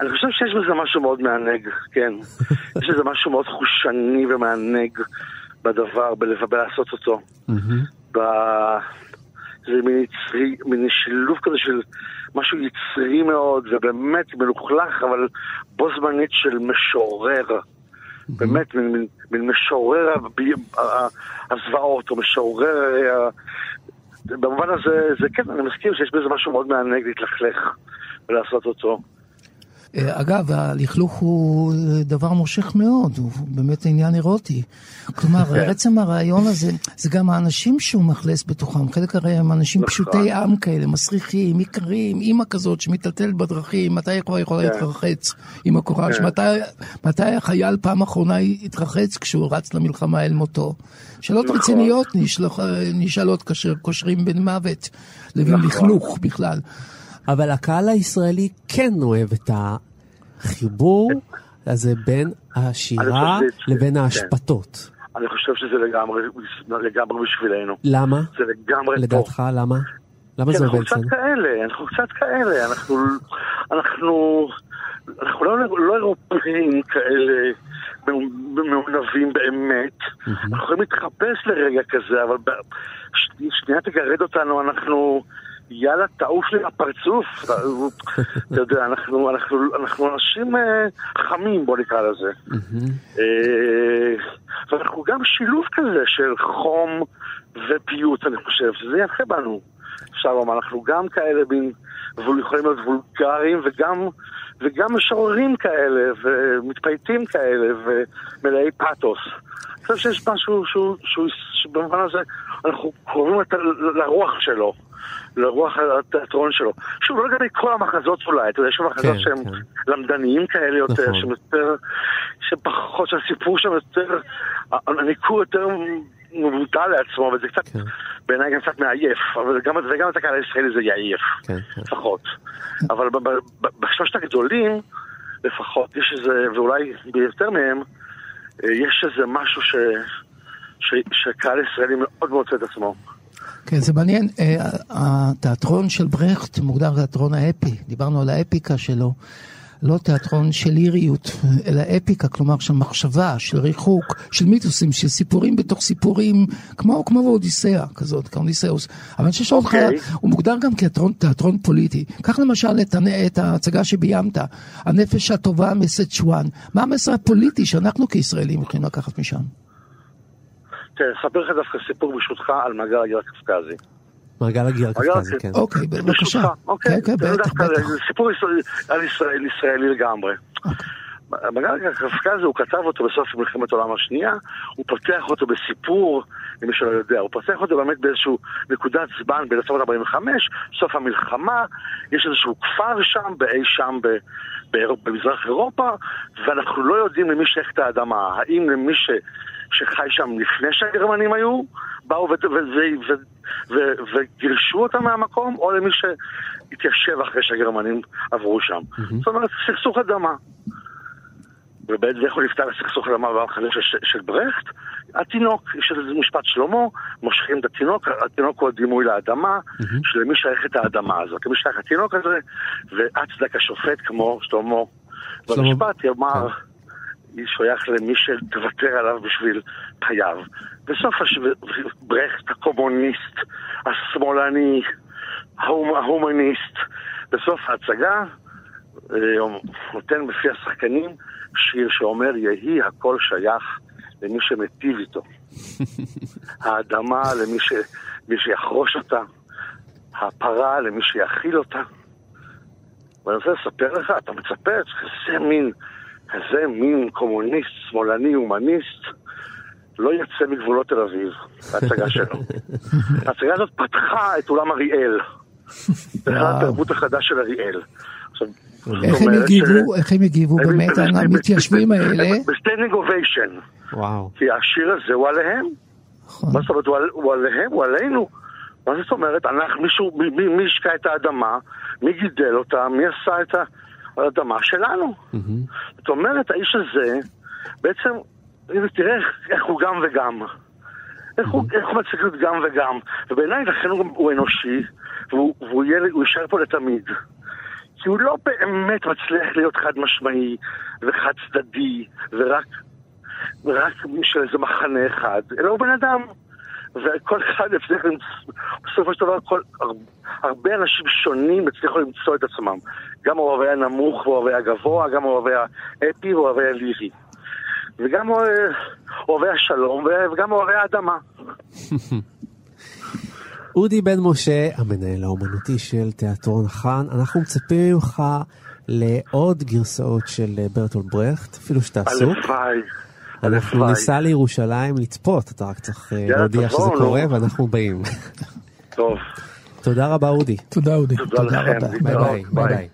אני חושב שיש בזה משהו מאוד מענג, כן. יש בזה משהו מאוד חושני ומענג בדבר, בלעשות אותו. זה מין יצרי, מין שילוב כזה של משהו יצרי מאוד, ובאמת מלוכלך, אבל בו זמנית של משורר. באמת, מין, משורר הזוועות, או משורר... ה- במובן הזה, זה כן, אני מסכים שיש בזה משהו מאוד מענג להתלכלך ולעשות אותו. אה, אגב, הלכלוך הוא אה, דבר מושך מאוד, הוא באמת עניין אירוטי. כלומר, כן. עצם הרעיון הזה, זה גם האנשים שהוא מאכלס בתוכם. חלק הרי הם אנשים נכון. פשוטי עם כאלה, מסריחים, איכרים, אימא כזאת שמטלטלת בדרכים, מתי היא כבר יכולה כן. להתרחץ עם הקורש? כן. מתי, מתי החייל פעם אחרונה התרחץ כשהוא רץ למלחמה אל מותו? שאלות נכון. רציניות נשאלות כאשר קושרים בין מוות לבין נכון. לכלוך בכלל. אבל הקהל הישראלי כן אוהב את החיבור הזה בין השירה לבין כן. ההשפתות. אני חושב שזה לגמרי, לגמרי בשבילנו. למה? זה לגמרי פה. לדעתך, למה? למה זה אנחנו עובד קצת אצלנו? כאלה, אנחנו קצת כאלה, אנחנו, אנחנו, אנחנו לא, לא אירופאים כאלה מעונבים באמת. אנחנו יכולים להתחפש לרגע כזה, אבל ש- שנייה תגרד אותנו, אנחנו... יאללה, תעוף לי מהפרצוף. אתה יודע, אנחנו, אנחנו, אנחנו אנשים אה, חמים, בוא נקרא לזה. אה, ואנחנו גם שילוב כזה של חום ופיוט, אני חושב, שזה יפה בנו. אפשר לומר, אנחנו גם כאלה וול- יכולים להיות וולגריים וגם, וגם משוררים כאלה, ומתפייטים כאלה, ומלאי פאתוס. אני חושב שיש משהו שהוא, שהוא, שבמובן הזה אנחנו לת- לרוח שלו. לרוח התיאטרון שלו. שוב, לא לגבי כל המחזות אולי, אתה יודע, יש מחזות כן, שהם כן. למדניים כאלה יותר, נכון. שהם יותר, שפחות, שהסיפור שם יותר, הניכור יותר מבוטל לעצמו, וזה קצת, כן. בעיניי גם קצת מעייף, אבל גם, וגם את הקהל הישראלי זה יעייף, כן, כן. לפחות. אבל ב- ב- בשלושת הגדולים, לפחות, יש איזה, ואולי ביותר מהם, אה, יש איזה משהו ש... ש- שהקהל הישראלי מאוד מוצא את עצמו. כן, זה מעניין. אה, התיאטרון של ברכט מוגדר תיאטרון האפי. דיברנו על האפיקה שלו. לא תיאטרון של ליריות, אלא אפיקה, כלומר של מחשבה, של ריחוק, של מיתוסים, של סיפורים בתוך סיפורים, כמו, כמו באודיסאה כזאת, כאודיסאוס. אבל אני חושב שאותך, אוקיי. הוא מוגדר גם כתיאטרון תיאטרון פוליטי. קח למשל את, את ההצגה שביימת, הנפש הטובה מסצ'ואן. מה המסר הפוליטי שאנחנו כישראלים יכולים לקחת משם? תראה, אספר לך דווקא סיפור ברשותך על מעגל הגיל הקפקזי. מעגל הגיר הקפקזי, כן. אוקיי, בבקשה. אוקיי. כן, כן, בטח, בטח. זה סיפור על ישראל, ישראלי לגמרי. אוקיי. המעגל הקפקזי, הוא כתב אותו בסוף מלחמת העולם השנייה, הוא פותח אותו בסיפור, למי שלא יודע, הוא פותח אותו באמת באיזשהו נקודת זמן ב-1945, סוף המלחמה, יש איזשהו כפר שם, באי שם ב... במזרח אירופה, ואנחנו לא יודעים למי שייך את האדמה. האם למי ש... שחי שם לפני שהגרמנים היו, באו. וגירשו אותם מהמקום, או למי שהתיישב אחרי שהגרמנים עברו שם. זאת אומרת, סכסוך אדמה. ובעצם איך הוא נפטר לסכסוך אדמה במחנה של, של, של ברכט? התינוק, יש איזה משפט שלמה, מושכים את התינוק, התינוק הוא הדימוי לאדמה, שלמי שייך את האדמה הזאת, למי שייך התינוק הזה, ואצדק השופט כמו שלמה, שלמה- במשפט יאמר, שייך למי שתוותר עליו בשביל חייו. בסוף. ברכט הקומוניסט, השמאלני, ההומ... ההומניסט, בסוף ההצגה אה, נותן בפי השחקנים שיר שאומר יהי הכל שייך למי שמיטיב איתו. האדמה למי ש... שיחרוש אותה, הפרה למי שיאכיל אותה. ואני רוצה לספר לך, אתה מצפה, כזה מין, כזה מין קומוניסט, שמאלני, הומניסט, לא יצא מגבולות תל אביב, ההצגה שלו. ההצגה הזאת פתחה את אולם אריאל. זה היכל התרבות החדש של אריאל. עכשיו, איך הם הגיבו, איך הם הגיבו באמת, המתיישבים האלה? ב standing ovation. וואו. כי השיר הזה הוא עליהם. נכון. מה זאת אומרת, הוא על- עליהם, הוא עלינו. מה זאת אומרת? אנחנו, מישהו, מי- השקה את האדמה? מי גידל אותה? מי עשה את האדמה שלנו? זאת אומרת, האיש הזה, בעצם, תראה איך- הוא גם וגם. איך הוא, איך הוא מצליח להיות גם וגם. ובעיניי, לכן הוא, הוא אנושי, והוא, והוא יהיה, יישאר פה לתמיד. כי הוא לא באמת מצליח להיות חד משמעי וחד צדדי ורק רק של איזה מחנה אחד, אלא הוא בן אדם. וכל אחד יצליח למצוא, בסופו של דבר כל, הר- הרבה אנשים שונים הצליחו למצוא את עצמם. גם אוהבי הנמוך ואוהבי הגבוה, גם אוהבי האפי ואוהבי הלירי. וגם אוהב- אוהבי השלום וגם אוהבי האדמה. אודי בן משה, המנהל האומנותי של תיאטרון החאן, אנחנו מצפים ממך לעוד גרסאות של אה, ברטול ברכט, אפילו שאתה עסוק. הלוואי. אנחנו. ניסע לירושלים לצפות, אתה רק צריך אה, להודיע שזה. קורה ואנחנו באים. טוב, תודה רבה אודי. תודה אודי. תודה לכם. רבה. ביי. ביי.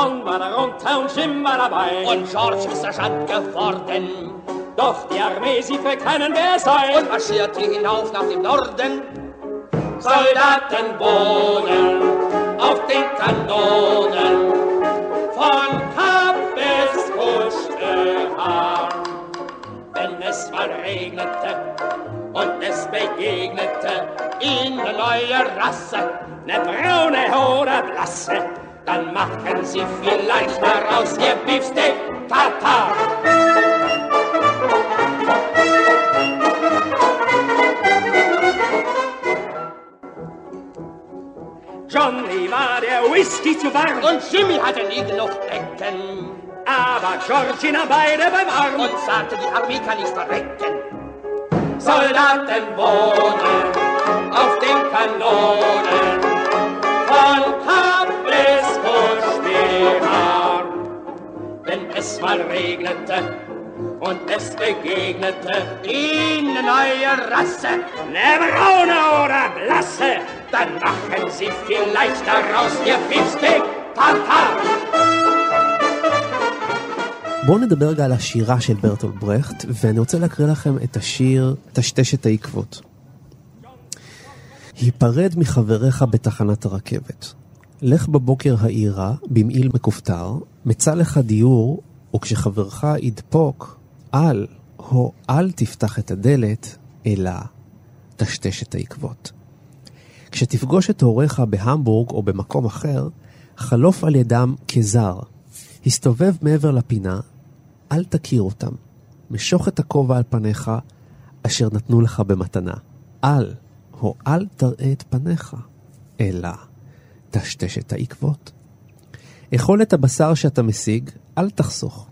Balkon war er runter und Schimmerabei. Und George ist erschand geworden. Doch die Armee, sie für keinen es sei. Und marschierte hinauf nach dem Norden. Soldaten wohnen auf den Kanonen von Kap bis Kuschelhahn. Wenn es mal regnete und es begegnete ihnen neue Rasse, ne braune oder blasse, dann machten sie vielleicht daraus ihr Beefsteak Tartar. Johnny war der Whisky zu warm. Und Jimmy hatte nie genug Decken Aber Georgina beide beim Arm. und sagte, die Armee kann nicht verrecken. Soldaten wohnen Auf den Kanonen von bis Kuschelhar. wenn es mal regnete und es begegnete ihnen neue Rasse, Ne braune oder blasse. dann machen sie vielleicht daraus ihr Beefsteak Tartar. בואו נדבר רגע על השירה של ברטול ברכט, ואני רוצה להקריא לכם את השיר טשטשת העקבות. היפרד מחבריך בתחנת הרכבת. לך בבוקר העירה, במעיל מכופתר, מצא לך דיור, וכשחברך ידפוק, אל, הו אל תפתח את הדלת, אלא טשטש את העקבות. כשתפגוש את הוריך בהמבורג או במקום אחר, חלוף על ידם כזר. הסתובב מעבר לפינה, אל תכיר אותם. משוך את הכובע על פניך, אשר נתנו לך במתנה. אל, או אל תראה את פניך, אלא טשטש את העקבות. אכול את הבשר שאתה משיג, אל תחסוך.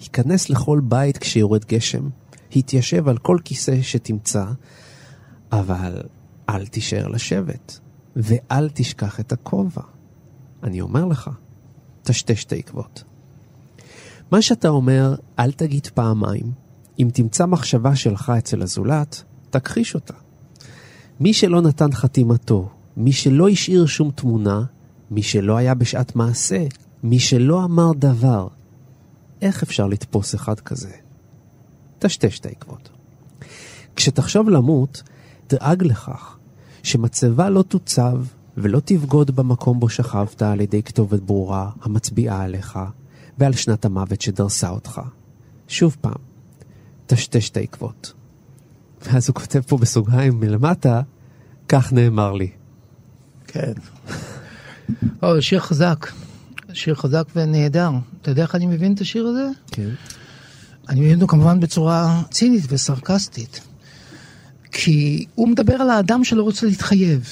היכנס לכל בית כשיורד גשם, התיישב על כל כיסא שתמצא, אבל אל תישאר לשבת, ואל תשכח את הכובע. אני אומר לך, טשטש את העקבות. מה שאתה אומר, אל תגיד פעמיים. אם תמצא מחשבה שלך אצל הזולת, תכחיש אותה. מי שלא נתן חתימתו, מי שלא השאיר שום תמונה, מי שלא היה בשעת מעשה, מי שלא אמר דבר, איך אפשר לתפוס אחד כזה? טשטש את העקבות. כשתחשוב למות, דאג לכך שמצבה לא תוצב ולא תבגוד במקום בו שכבת על ידי כתובת ברורה המצביעה עליך ועל שנת המוות שדרסה אותך. שוב פעם, טשטש את העקבות. ואז הוא כותב פה בסוגריים מלמטה, כך נאמר לי. כן. או, שיר חזק. שיר חזק ונהדר. אתה יודע איך אני מבין את השיר הזה? כן. אני מבין אותו כמובן בצורה צינית וסרקסטית. כי הוא מדבר על האדם שלא רוצה להתחייב.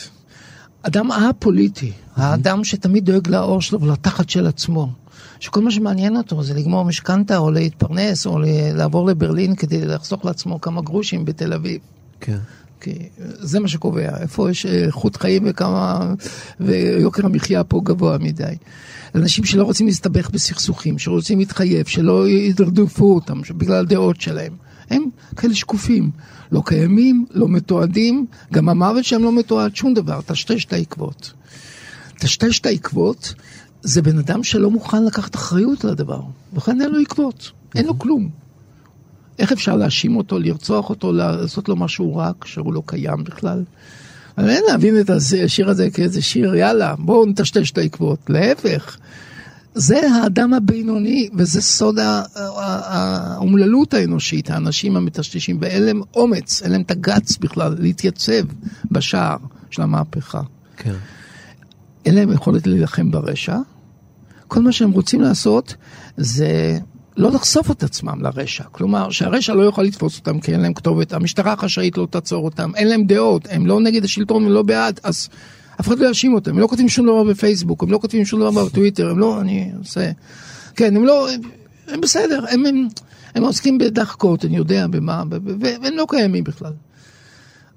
אדם א-פוליטי, האדם שתמיד דואג לאור שלו ולתחת של עצמו. שכל מה שמעניין אותו זה לגמור משכנתה או להתפרנס או לעבור לברלין כדי לחסוך לעצמו כמה גרושים בתל אביב. כן. כי זה מה שקובע, איפה יש איכות חיים וכמה, ויוקר המחיה פה גבוה מדי. אנשים שלא רוצים להסתבך בסכסוכים, שרוצים להתחייב, שלא ידרדפו אותם בגלל הדעות שלהם. הם כאלה שקופים, לא קיימים, לא מתועדים, גם המוות שלהם לא מתועד, שום דבר, טשטש את העקבות. טשטש את העקבות זה בן אדם שלא מוכן לקחת אחריות על הדבר, לכן אין לו עקבות, אין לו כלום. איך אפשר להאשים אותו, לרצוח אותו, לעשות לו משהו רע כשהוא לא קיים בכלל? אבל אין להבין את השיר הזה כאיזה שיר, יאללה, בואו נטשטש את העקבות. להפך, זה האדם הבינוני, וזה סוד האומללות האנושית, האנשים המטשטשים, ואין להם אומץ, אין להם את הגץ בכלל להתייצב בשער של המהפכה. כן. אין להם יכולת להילחם ברשע. כל מה שהם רוצים לעשות זה לא לחשוף את עצמם לרשע. כלומר, שהרשע לא יכול לתפוס אותם כי אין להם כתובת, המשטרה החשאית לא תעצור אותם, אין להם דעות, הם לא נגד השלטון ולא בעד, אז אף אחד לא יאשים אותם, הם לא כותבים שום דבר בפייסבוק, הם לא כותבים שום דבר בטוויטר, הם לא, אני עושה... כן, הם לא, הם, הם בסדר, הם, הם, הם עוסקים בדחקות, אני יודע במה, והם לא קיימים בכלל.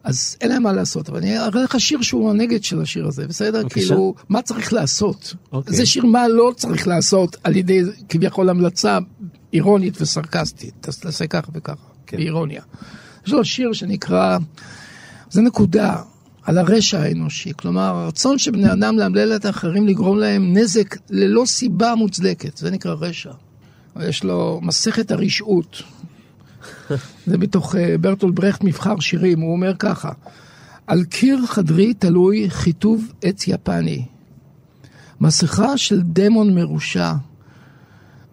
אז אין להם מה לעשות, אבל אני אראה לך שיר שהוא הנגד של השיר הזה, בסדר? בבקשה. כאילו, מה צריך לעשות? Okay. אוקיי. זה שיר מה לא צריך לעשות על ידי כביכול המלצה אירונית וסרקסטית, תעשה ככה וככה, כן. באירוניה. יש לו שיר שנקרא, זה נקודה, על הרשע האנושי, כלומר הרצון של בני אדם לאמלל את האחרים לגרום להם נזק ללא סיבה מוצדקת, זה נקרא רשע. יש לו מסכת הרשעות, זה מתוך אה, ברטול ברכט מבחר שירים, הוא אומר ככה: על קיר חדרי תלוי חיטוב עץ יפני. מסכה של דמון מרושע,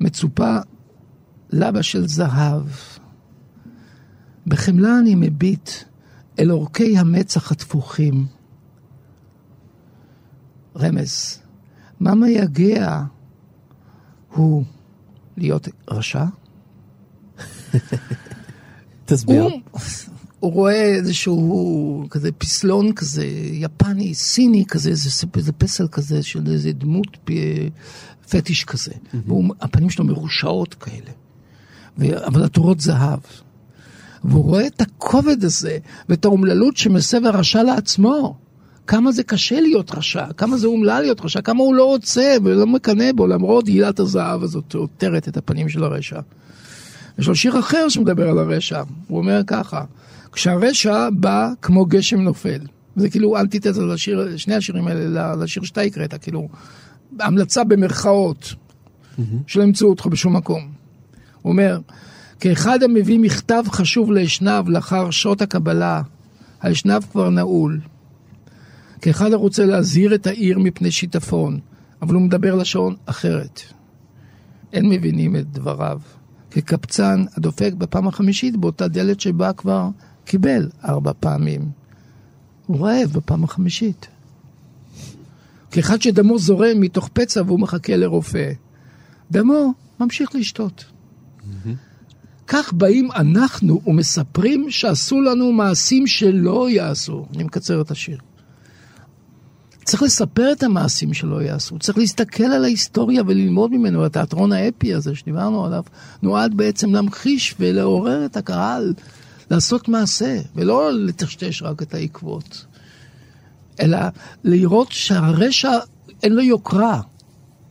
מצופה לבה של זהב. בחמלה אני מביט אל אורכי המצח התפוחים. רמז, מה מייגע הוא להיות רשע? תסביר. הוא, הוא רואה איזשהו כזה פסלון כזה, יפני, סיני כזה, איזה, איזה פסל כזה של איזה דמות. פטיש כזה. Mm-hmm. והפנים שלו מרושעות כאלה. ו... אבל התורות זהב. והוא רואה את הכובד הזה ואת האומללות שמסב הרשע לעצמו. כמה זה קשה להיות רשע, כמה זה אומלל להיות רשע, כמה הוא לא רוצה ולא מקנא בו, למרות עילת הזהב הזאת עוטרת את הפנים של הרשע. יש לו שיר אחר שמדבר על הרשע, הוא אומר ככה, כשהרשע בא כמו גשם נופל, זה כאילו אנטיתזה לשיר, שני השירים האלה, לשיר שאתה הקראת, כאילו, המלצה במרכאות, שלא ימצאו אותך בשום מקום. הוא אומר, כאחד המביא מכתב חשוב לאשנב לאחר שעות הקבלה, האשנב כבר נעול. כאחד הרוצה להזהיר את העיר מפני שיטפון, אבל הוא מדבר לשון אחרת. אין מבינים את דבריו. כקבצן הדופק בפעם החמישית באותה דלת שבה כבר קיבל ארבע פעמים. הוא רעב בפעם החמישית. כאחד שדמו זורם מתוך פצע והוא מחכה לרופא. דמו ממשיך לשתות. כך באים אנחנו ומספרים שעשו לנו מעשים שלא יעשו. אני מקצר את השיר. צריך לספר את המעשים שלא יעשו, צריך להסתכל על ההיסטוריה וללמוד ממנו. התיאטרון האפי הזה שדיברנו עליו, נועד בעצם להמחיש ולעורר את הקהל לעשות מעשה, ולא לטשטש רק את העקבות, אלא לראות שהרשע אין לו יוקרה.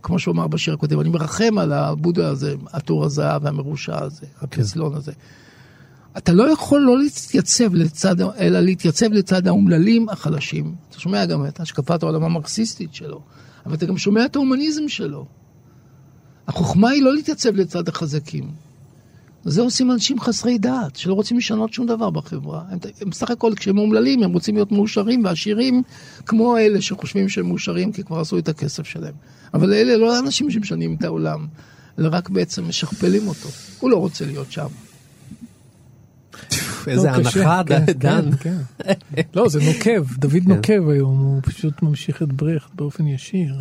כמו שהוא אמר בשיר הקודם, אני מרחם על הבודה הזה, הטור הזהב והמרושע הזה, הפסלון הזה. אתה לא יכול לא להתייצב לצד, אלא להתייצב לצד האומללים החלשים. אתה שומע גם את השקפת העולם המרקסיסטית שלו, אבל אתה גם שומע את ההומניזם שלו. החוכמה היא לא להתייצב לצד החזקים. זה עושים אנשים חסרי דעת, שלא רוצים לשנות שום דבר בחברה. הם, הם בסך הכל, כשהם אומללים, הם רוצים להיות מאושרים ועשירים, כמו אלה שחושבים שהם מאושרים כי כבר עשו את הכסף שלהם. אבל אלה לא אנשים שמשנים את העולם, אלא רק בעצם משכפלים אותו. הוא לא רוצה להיות שם. איזה לא, הנחה, כן, דן. כן, כן. לא, זה נוקב, דוד נוקב היום, הוא פשוט ממשיך את ברכט באופן ישיר.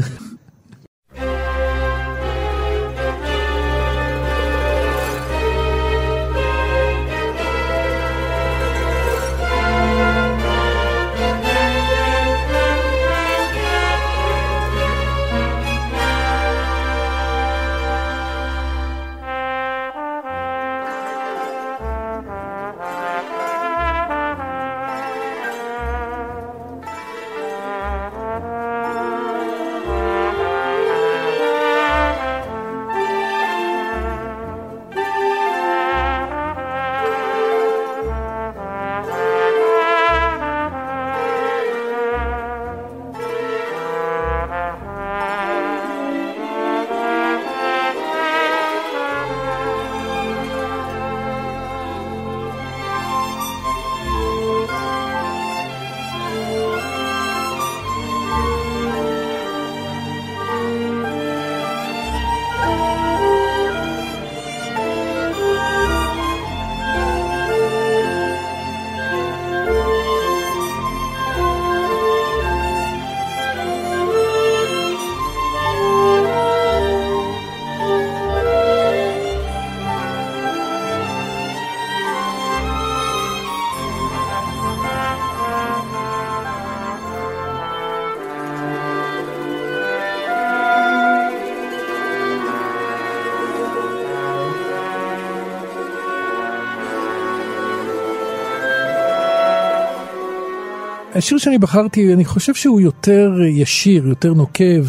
השיר שאני בחרתי, אני חושב שהוא יותר ישיר, יותר נוקב.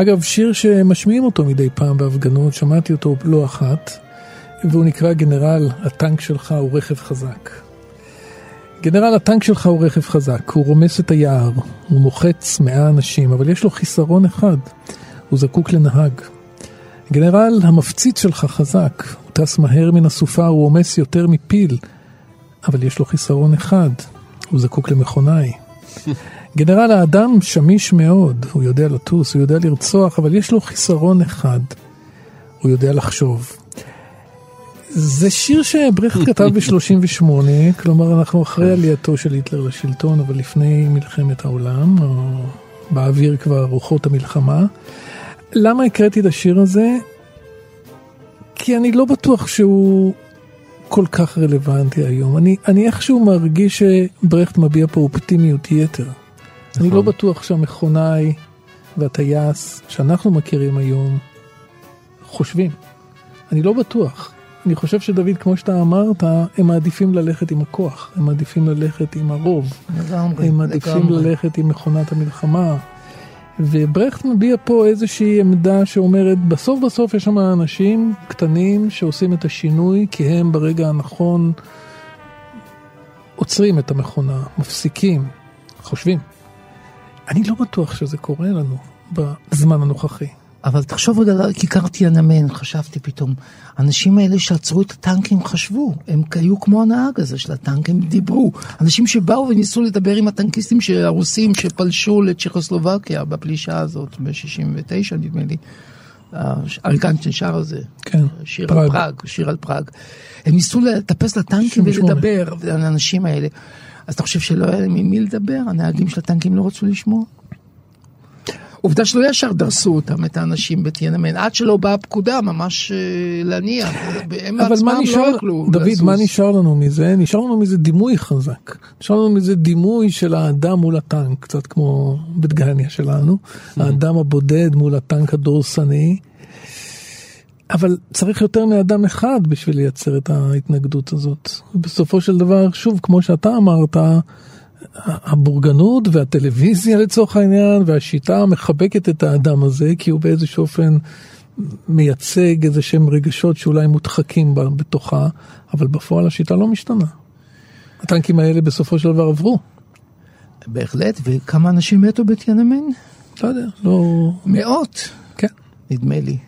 אגב, שיר שמשמיעים אותו מדי פעם בהפגנות, שמעתי אותו לא אחת, והוא נקרא גנרל, הטנק שלך הוא רכב חזק. גנרל, הטנק שלך הוא רכב חזק, הוא רומס את היער, הוא מוחץ מאה אנשים, אבל יש לו חיסרון אחד, הוא זקוק לנהג. גנרל, המפציץ שלך חזק, הוא טס מהר מן הסופה, הוא עומס יותר מפיל, אבל יש לו חיסרון אחד, הוא זקוק למכונאי. גנרל האדם שמיש מאוד, הוא יודע לטוס, הוא יודע לרצוח, אבל יש לו חיסרון אחד, הוא יודע לחשוב. זה שיר שברכט כתב ב-38, כלומר אנחנו אחרי עלייתו של היטלר לשלטון, אבל לפני מלחמת העולם, או באוויר כבר רוחות המלחמה. למה הקראתי את השיר הזה? כי אני לא בטוח שהוא כל כך רלוונטי היום. אני, אני איכשהו מרגיש שברכט מביע פה אופטימיות יתר. נכון. אני לא בטוח שהמכונאי והטייס שאנחנו מכירים היום חושבים. אני לא בטוח. אני חושב שדוד, כמו שאתה אמרת, הם מעדיפים ללכת עם הכוח, הם מעדיפים ללכת עם הרוב, לגמרי, הם מעדיפים לגמרי. ללכת עם מכונת המלחמה. וברכט מביע פה איזושהי עמדה שאומרת, בסוף בסוף יש שם אנשים קטנים שעושים את השינוי, כי הם ברגע הנכון עוצרים את המכונה, מפסיקים, חושבים. אני לא בטוח שזה קורה לנו בזמן הנוכחי. אבל תחשוב עוד על כיכר תיאנמן, חשבתי פתאום. האנשים האלה שעצרו את הטנקים חשבו, הם היו כמו הנהג הזה של הטנק, הם דיברו. אנשים שבאו וניסו לדבר עם הטנקיסטים הרוסים שפלשו לצ'כוסלובקיה בפלישה הזאת ב-69 נדמה לי. אריקנצ'ן שר על זה, כן, שיר פראג. על פראג, שיר על פראג. הם ניסו לטפס לטנקים ולדבר האנשים האלה. אז אתה חושב שלא היה להם עם מי לדבר? הנהגים של הטנקים לא רצו לשמוע? עובדה שלא ישר דרסו אותם, את האנשים בתיאנמן, עד שלא באה פקודה ממש אה, להניע. הם אבל מה לא נשאר, לא דוד, לזוז. מה נשאר לנו מזה? נשאר לנו מזה דימוי חזק. נשאר לנו מזה דימוי של האדם מול הטנק, קצת כמו בדגניה שלנו. Mm-hmm. האדם הבודד מול הטנק הדורסני. אבל צריך יותר מאדם אחד בשביל לייצר את ההתנגדות הזאת. בסופו של דבר, שוב, כמו שאתה אמרת, הבורגנות והטלוויזיה לצורך העניין והשיטה מחבקת את האדם הזה כי הוא באיזשהו אופן מייצג איזה שהם רגשות שאולי מודחקים בתוכה, אבל בפועל השיטה לא משתנה. הטנקים האלה בסופו של דבר עברו. בהחלט, וכמה אנשים מתו בתיאנמן? לא יודע, לא... מאות. כן. נדמה לי.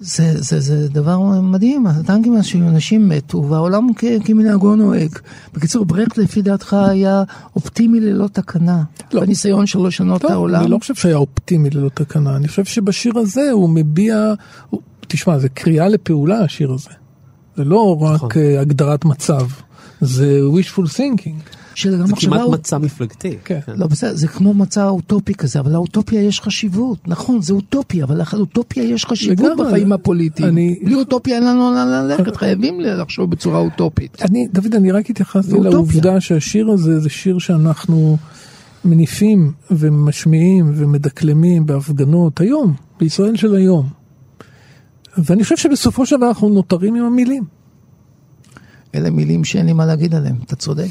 זה, זה, זה דבר מדהים, הטנקים אנשים מתו והעולם כמנהגו נוהג. בקיצור, ברכט לפי דעתך היה אופטימי ללא תקנה, לא. בניסיון שלו לשנות את העולם. אני לא חושב שהיה אופטימי ללא תקנה, אני חושב שבשיר הזה הוא מביע, הוא, תשמע, זה קריאה לפעולה השיר הזה. זה לא רק נכון. אה, הגדרת מצב, זה wishful thinking. של זה כמעט הוא... מצע מפלגתי. כן. כן. לא, בסדר, זה כמו מצע אוטופי כזה, אבל לאוטופיה יש חשיבות. נכון, זה אוטופיה, אבל לאוטופיה יש חשיבות. בחיים הפוליטיים. אני... בלי אוטופיה אין לנו לאן ללכת, חייבים לחשוב בצורה אוטופית. אני, דוד, אני רק התייחסתי לעובדה שהשיר הזה זה שיר שאנחנו מניפים ומשמיעים ומדקלמים בהפגנות היום, בישראל של היום. ואני חושב שבסופו של דבר אנחנו נותרים עם המילים. אלה מילים שאין לי מה להגיד עליהם, אתה צודק.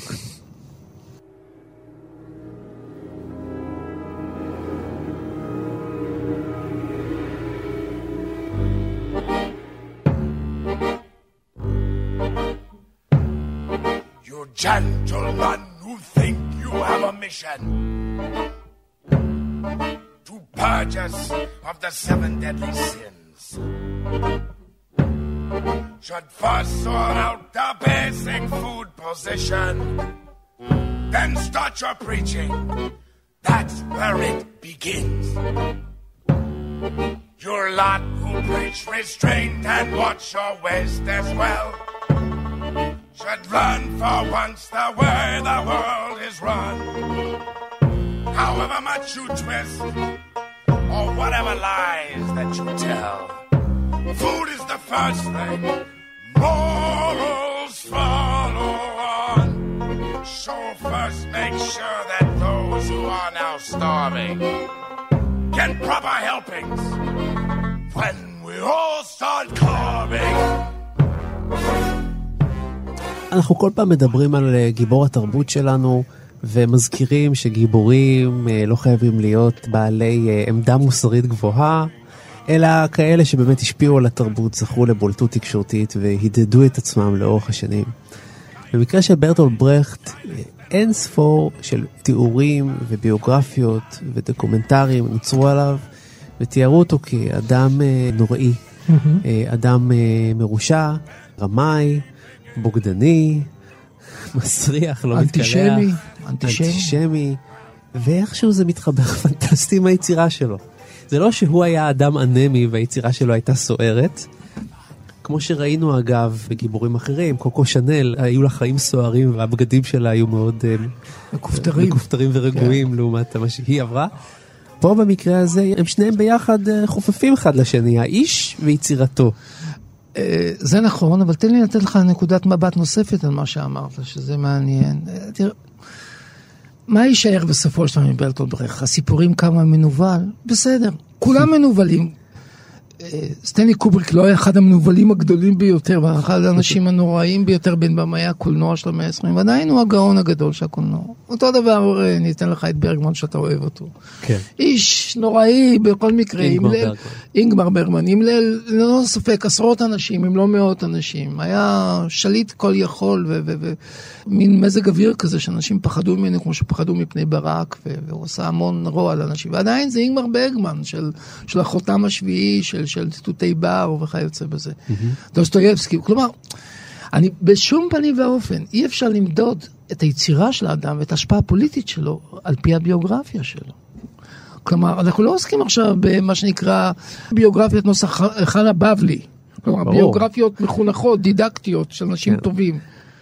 Gentlemen who think you have a mission to purge us of the seven deadly sins should first sort out the basic food position, then start your preaching. That's where it begins. Your lot who preach restraint and watch your waist as well should run for once the way the world is run. However much you twist, or whatever lies that you tell, food is the first thing. Morals follow on. So first make sure that those who are now starving get proper helpings. When we all start carving. אנחנו כל פעם מדברים על אה, גיבור התרבות שלנו, ומזכירים שגיבורים אה, לא חייבים להיות בעלי אה, עמדה מוסרית גבוהה, אלא כאלה שבאמת השפיעו על התרבות, זכו לבולטות תקשורתית והדהדו את עצמם לאורך השנים. במקרה של ברטול ברכט, אין ספור של תיאורים וביוגרפיות ודוקומנטרים נוצרו עליו ותיארו אותו כאדם נוראי, אדם מרושע, רמאי, בוגדני, מסריח, לא מתקלח. אנטישמי. אנטישמי, ואיכשהו זה מתחבר פנטסטי עם היצירה שלו. זה לא שהוא היה אדם אנמי והיצירה שלו הייתה סוערת. כמו שראינו אגב בגיבורים אחרים, קוקו שנל, היו לה חיים סוערים והבגדים שלה היו מאוד מכופתרים, מכופתרים ורגועים כן. לעומת מה שהיא עברה. פה במקרה הזה הם שניהם ביחד חופפים אחד לשני, האיש ויצירתו. זה נכון, אבל תן לי לתת לך נקודת מבט נוספת על מה שאמרת, שזה מעניין. תראה, מה יישאר בסופו של דבר מברטולד ברכט? הסיפורים כמה מנוול? בסדר, כולם מנוולים. סטנלי קובריק לא היה אחד המנוולים הגדולים ביותר, ואחד האנשים הנוראים ביותר בין במאי הקולנוע של המאה ה-20, ועדיין הוא הגאון הגדול של הקולנוע. אותו דבר, אני אתן לך את ברגמן שאתה אוהב אותו. כן. איש נוראי בכל מקרה. אינגמר ברגמן. אינגמר ברגמן, עם ללא ספק עשרות אנשים, אם לא מאות אנשים. היה שליט כל יכול, ומין מזג אוויר כזה שאנשים פחדו ממנו כמו שפחדו מפני ברק, והוא עשה המון רוע לאנשים. ועדיין זה אינגמר ברגמן, של, של החותם השביעי, של... של ציטוטי בר וכיוצא בזה. דוסטויבסקי, כלומר, אני בשום פנים ואופן, אי אפשר למדוד את היצירה של האדם ואת ההשפעה הפוליטית שלו על פי הביוגרפיה שלו. כלומר, אנחנו לא עוסקים עכשיו במה שנקרא ביוגרפיית נוסח חנה בבלי. כלומר, ברור. ביוגרפיות מחונכות, דידקטיות, של אנשים כן. טובים.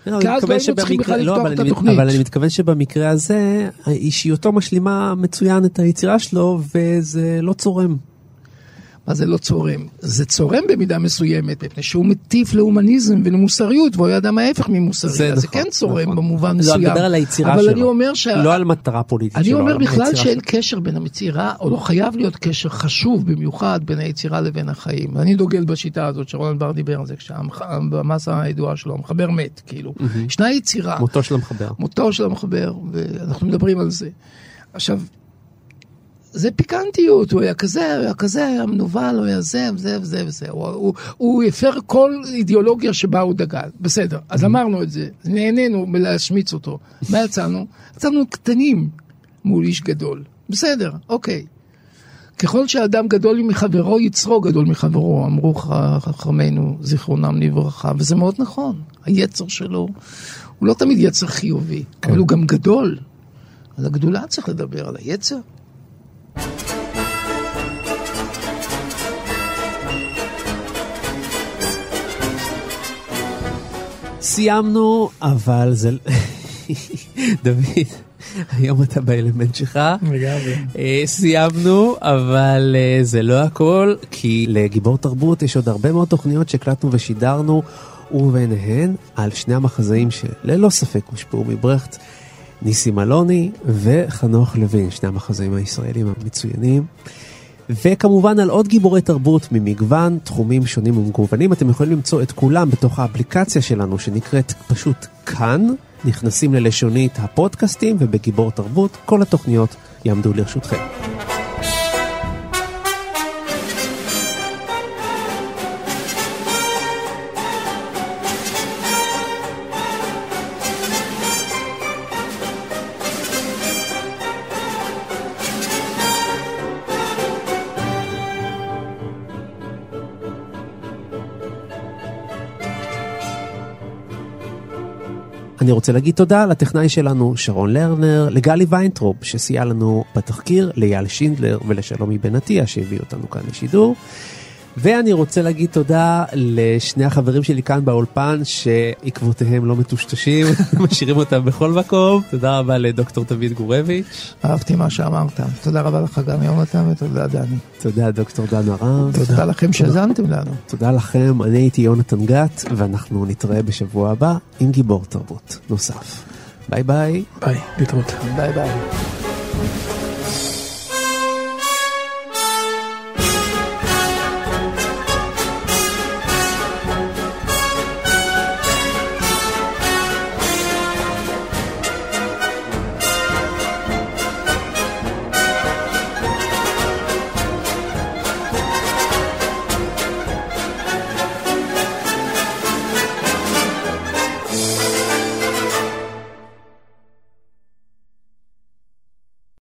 לא, כי אז לא היינו צריכים בכלל לא, לפתוח את התוכנית. אבל אני מתכוון שבמקרה הזה, אישיותו משלימה מצוין את היצירה שלו, וזה לא צורם. מה זה לא צורם? זה צורם במידה מסוימת, מפני שהוא מטיף להומניזם ולמוסריות, והוא היה אדם ההפך ממוסרי. זה נכון. זה כן צורם נכון. במובן לא, מסוים. אני מדבר על היצירה אבל שלו. אני אומר ש... לא על מטרה פוליטית אני שלו. אומר על בכלל שאין שלו. קשר בין היצירה, או לא חייב להיות קשר חשוב במיוחד בין היצירה לבין החיים. אני דוגל בשיטה הזאת שרולנד בר דיבר על זה, כשהמסה הידועה שלו, המחבר מת, כאילו. ישנה יצירה. מותו של המחבר. מותו של המחבר, ואנחנו מדברים על זה. עכשיו, זה פיקנטיות, הוא היה כזה, הוא היה כזה, היה מנוול, הוא היה זה וזה וזה וזה. הוא, הוא, הוא הפר כל אידיאולוגיה שבה הוא דגל. בסדר, אז אמרנו את זה, נהנינו מלהשמיץ אותו. מה יצאנו? יצאנו קטנים מול איש גדול. בסדר, אוקיי. ככל שאדם גדול מחברו, יצרו גדול מחברו, אמרו חכמינו, זיכרונם לברכה, וזה מאוד נכון. היצר שלו הוא לא תמיד יצר חיובי, כן. אבל הוא גם גדול. על הגדולה צריך לדבר, על היצר. סיימנו, אבל זה... דוד, היום אתה באלמנט שלך. לגמרי. אה, סיימנו, אבל אה, זה לא הכל, כי לגיבור תרבות יש עוד הרבה מאוד תוכניות שהקלטנו ושידרנו, וביניהן על שני המחזאים שללא ספק הושפעו מברכט, ניסים אלוני וחנוך לוין, שני המחזאים הישראלים המצוינים. וכמובן על עוד גיבורי תרבות ממגוון תחומים שונים ומגוונים. אתם יכולים למצוא את כולם בתוך האפליקציה שלנו שנקראת פשוט כאן. נכנסים ללשונית הפודקאסטים ובגיבור תרבות כל התוכניות יעמדו לרשותכם. אני רוצה להגיד תודה לטכנאי שלנו שרון לרנר, לגלי ויינטרופ שסייע לנו בתחקיר, לאייל שינדלר ולשלומי בן עטיה שהביאו אותנו כאן לשידור. ואני רוצה להגיד תודה לשני החברים שלי כאן באולפן שעקבותיהם לא מטושטשים, משאירים אותם בכל מקום. תודה רבה לדוקטור דוד גורביץ'. אהבתי מה שאמרת. תודה רבה לך גם יונתן ותודה דני. תודה דוקטור דן הרב. תודה לכם שהאזנתם לנו. תודה לכם, אני הייתי יונתן גת ואנחנו נתראה בשבוע הבא עם גיבור תרבות נוסף. ביי ביי. ביי, להתראות. ביי ביי.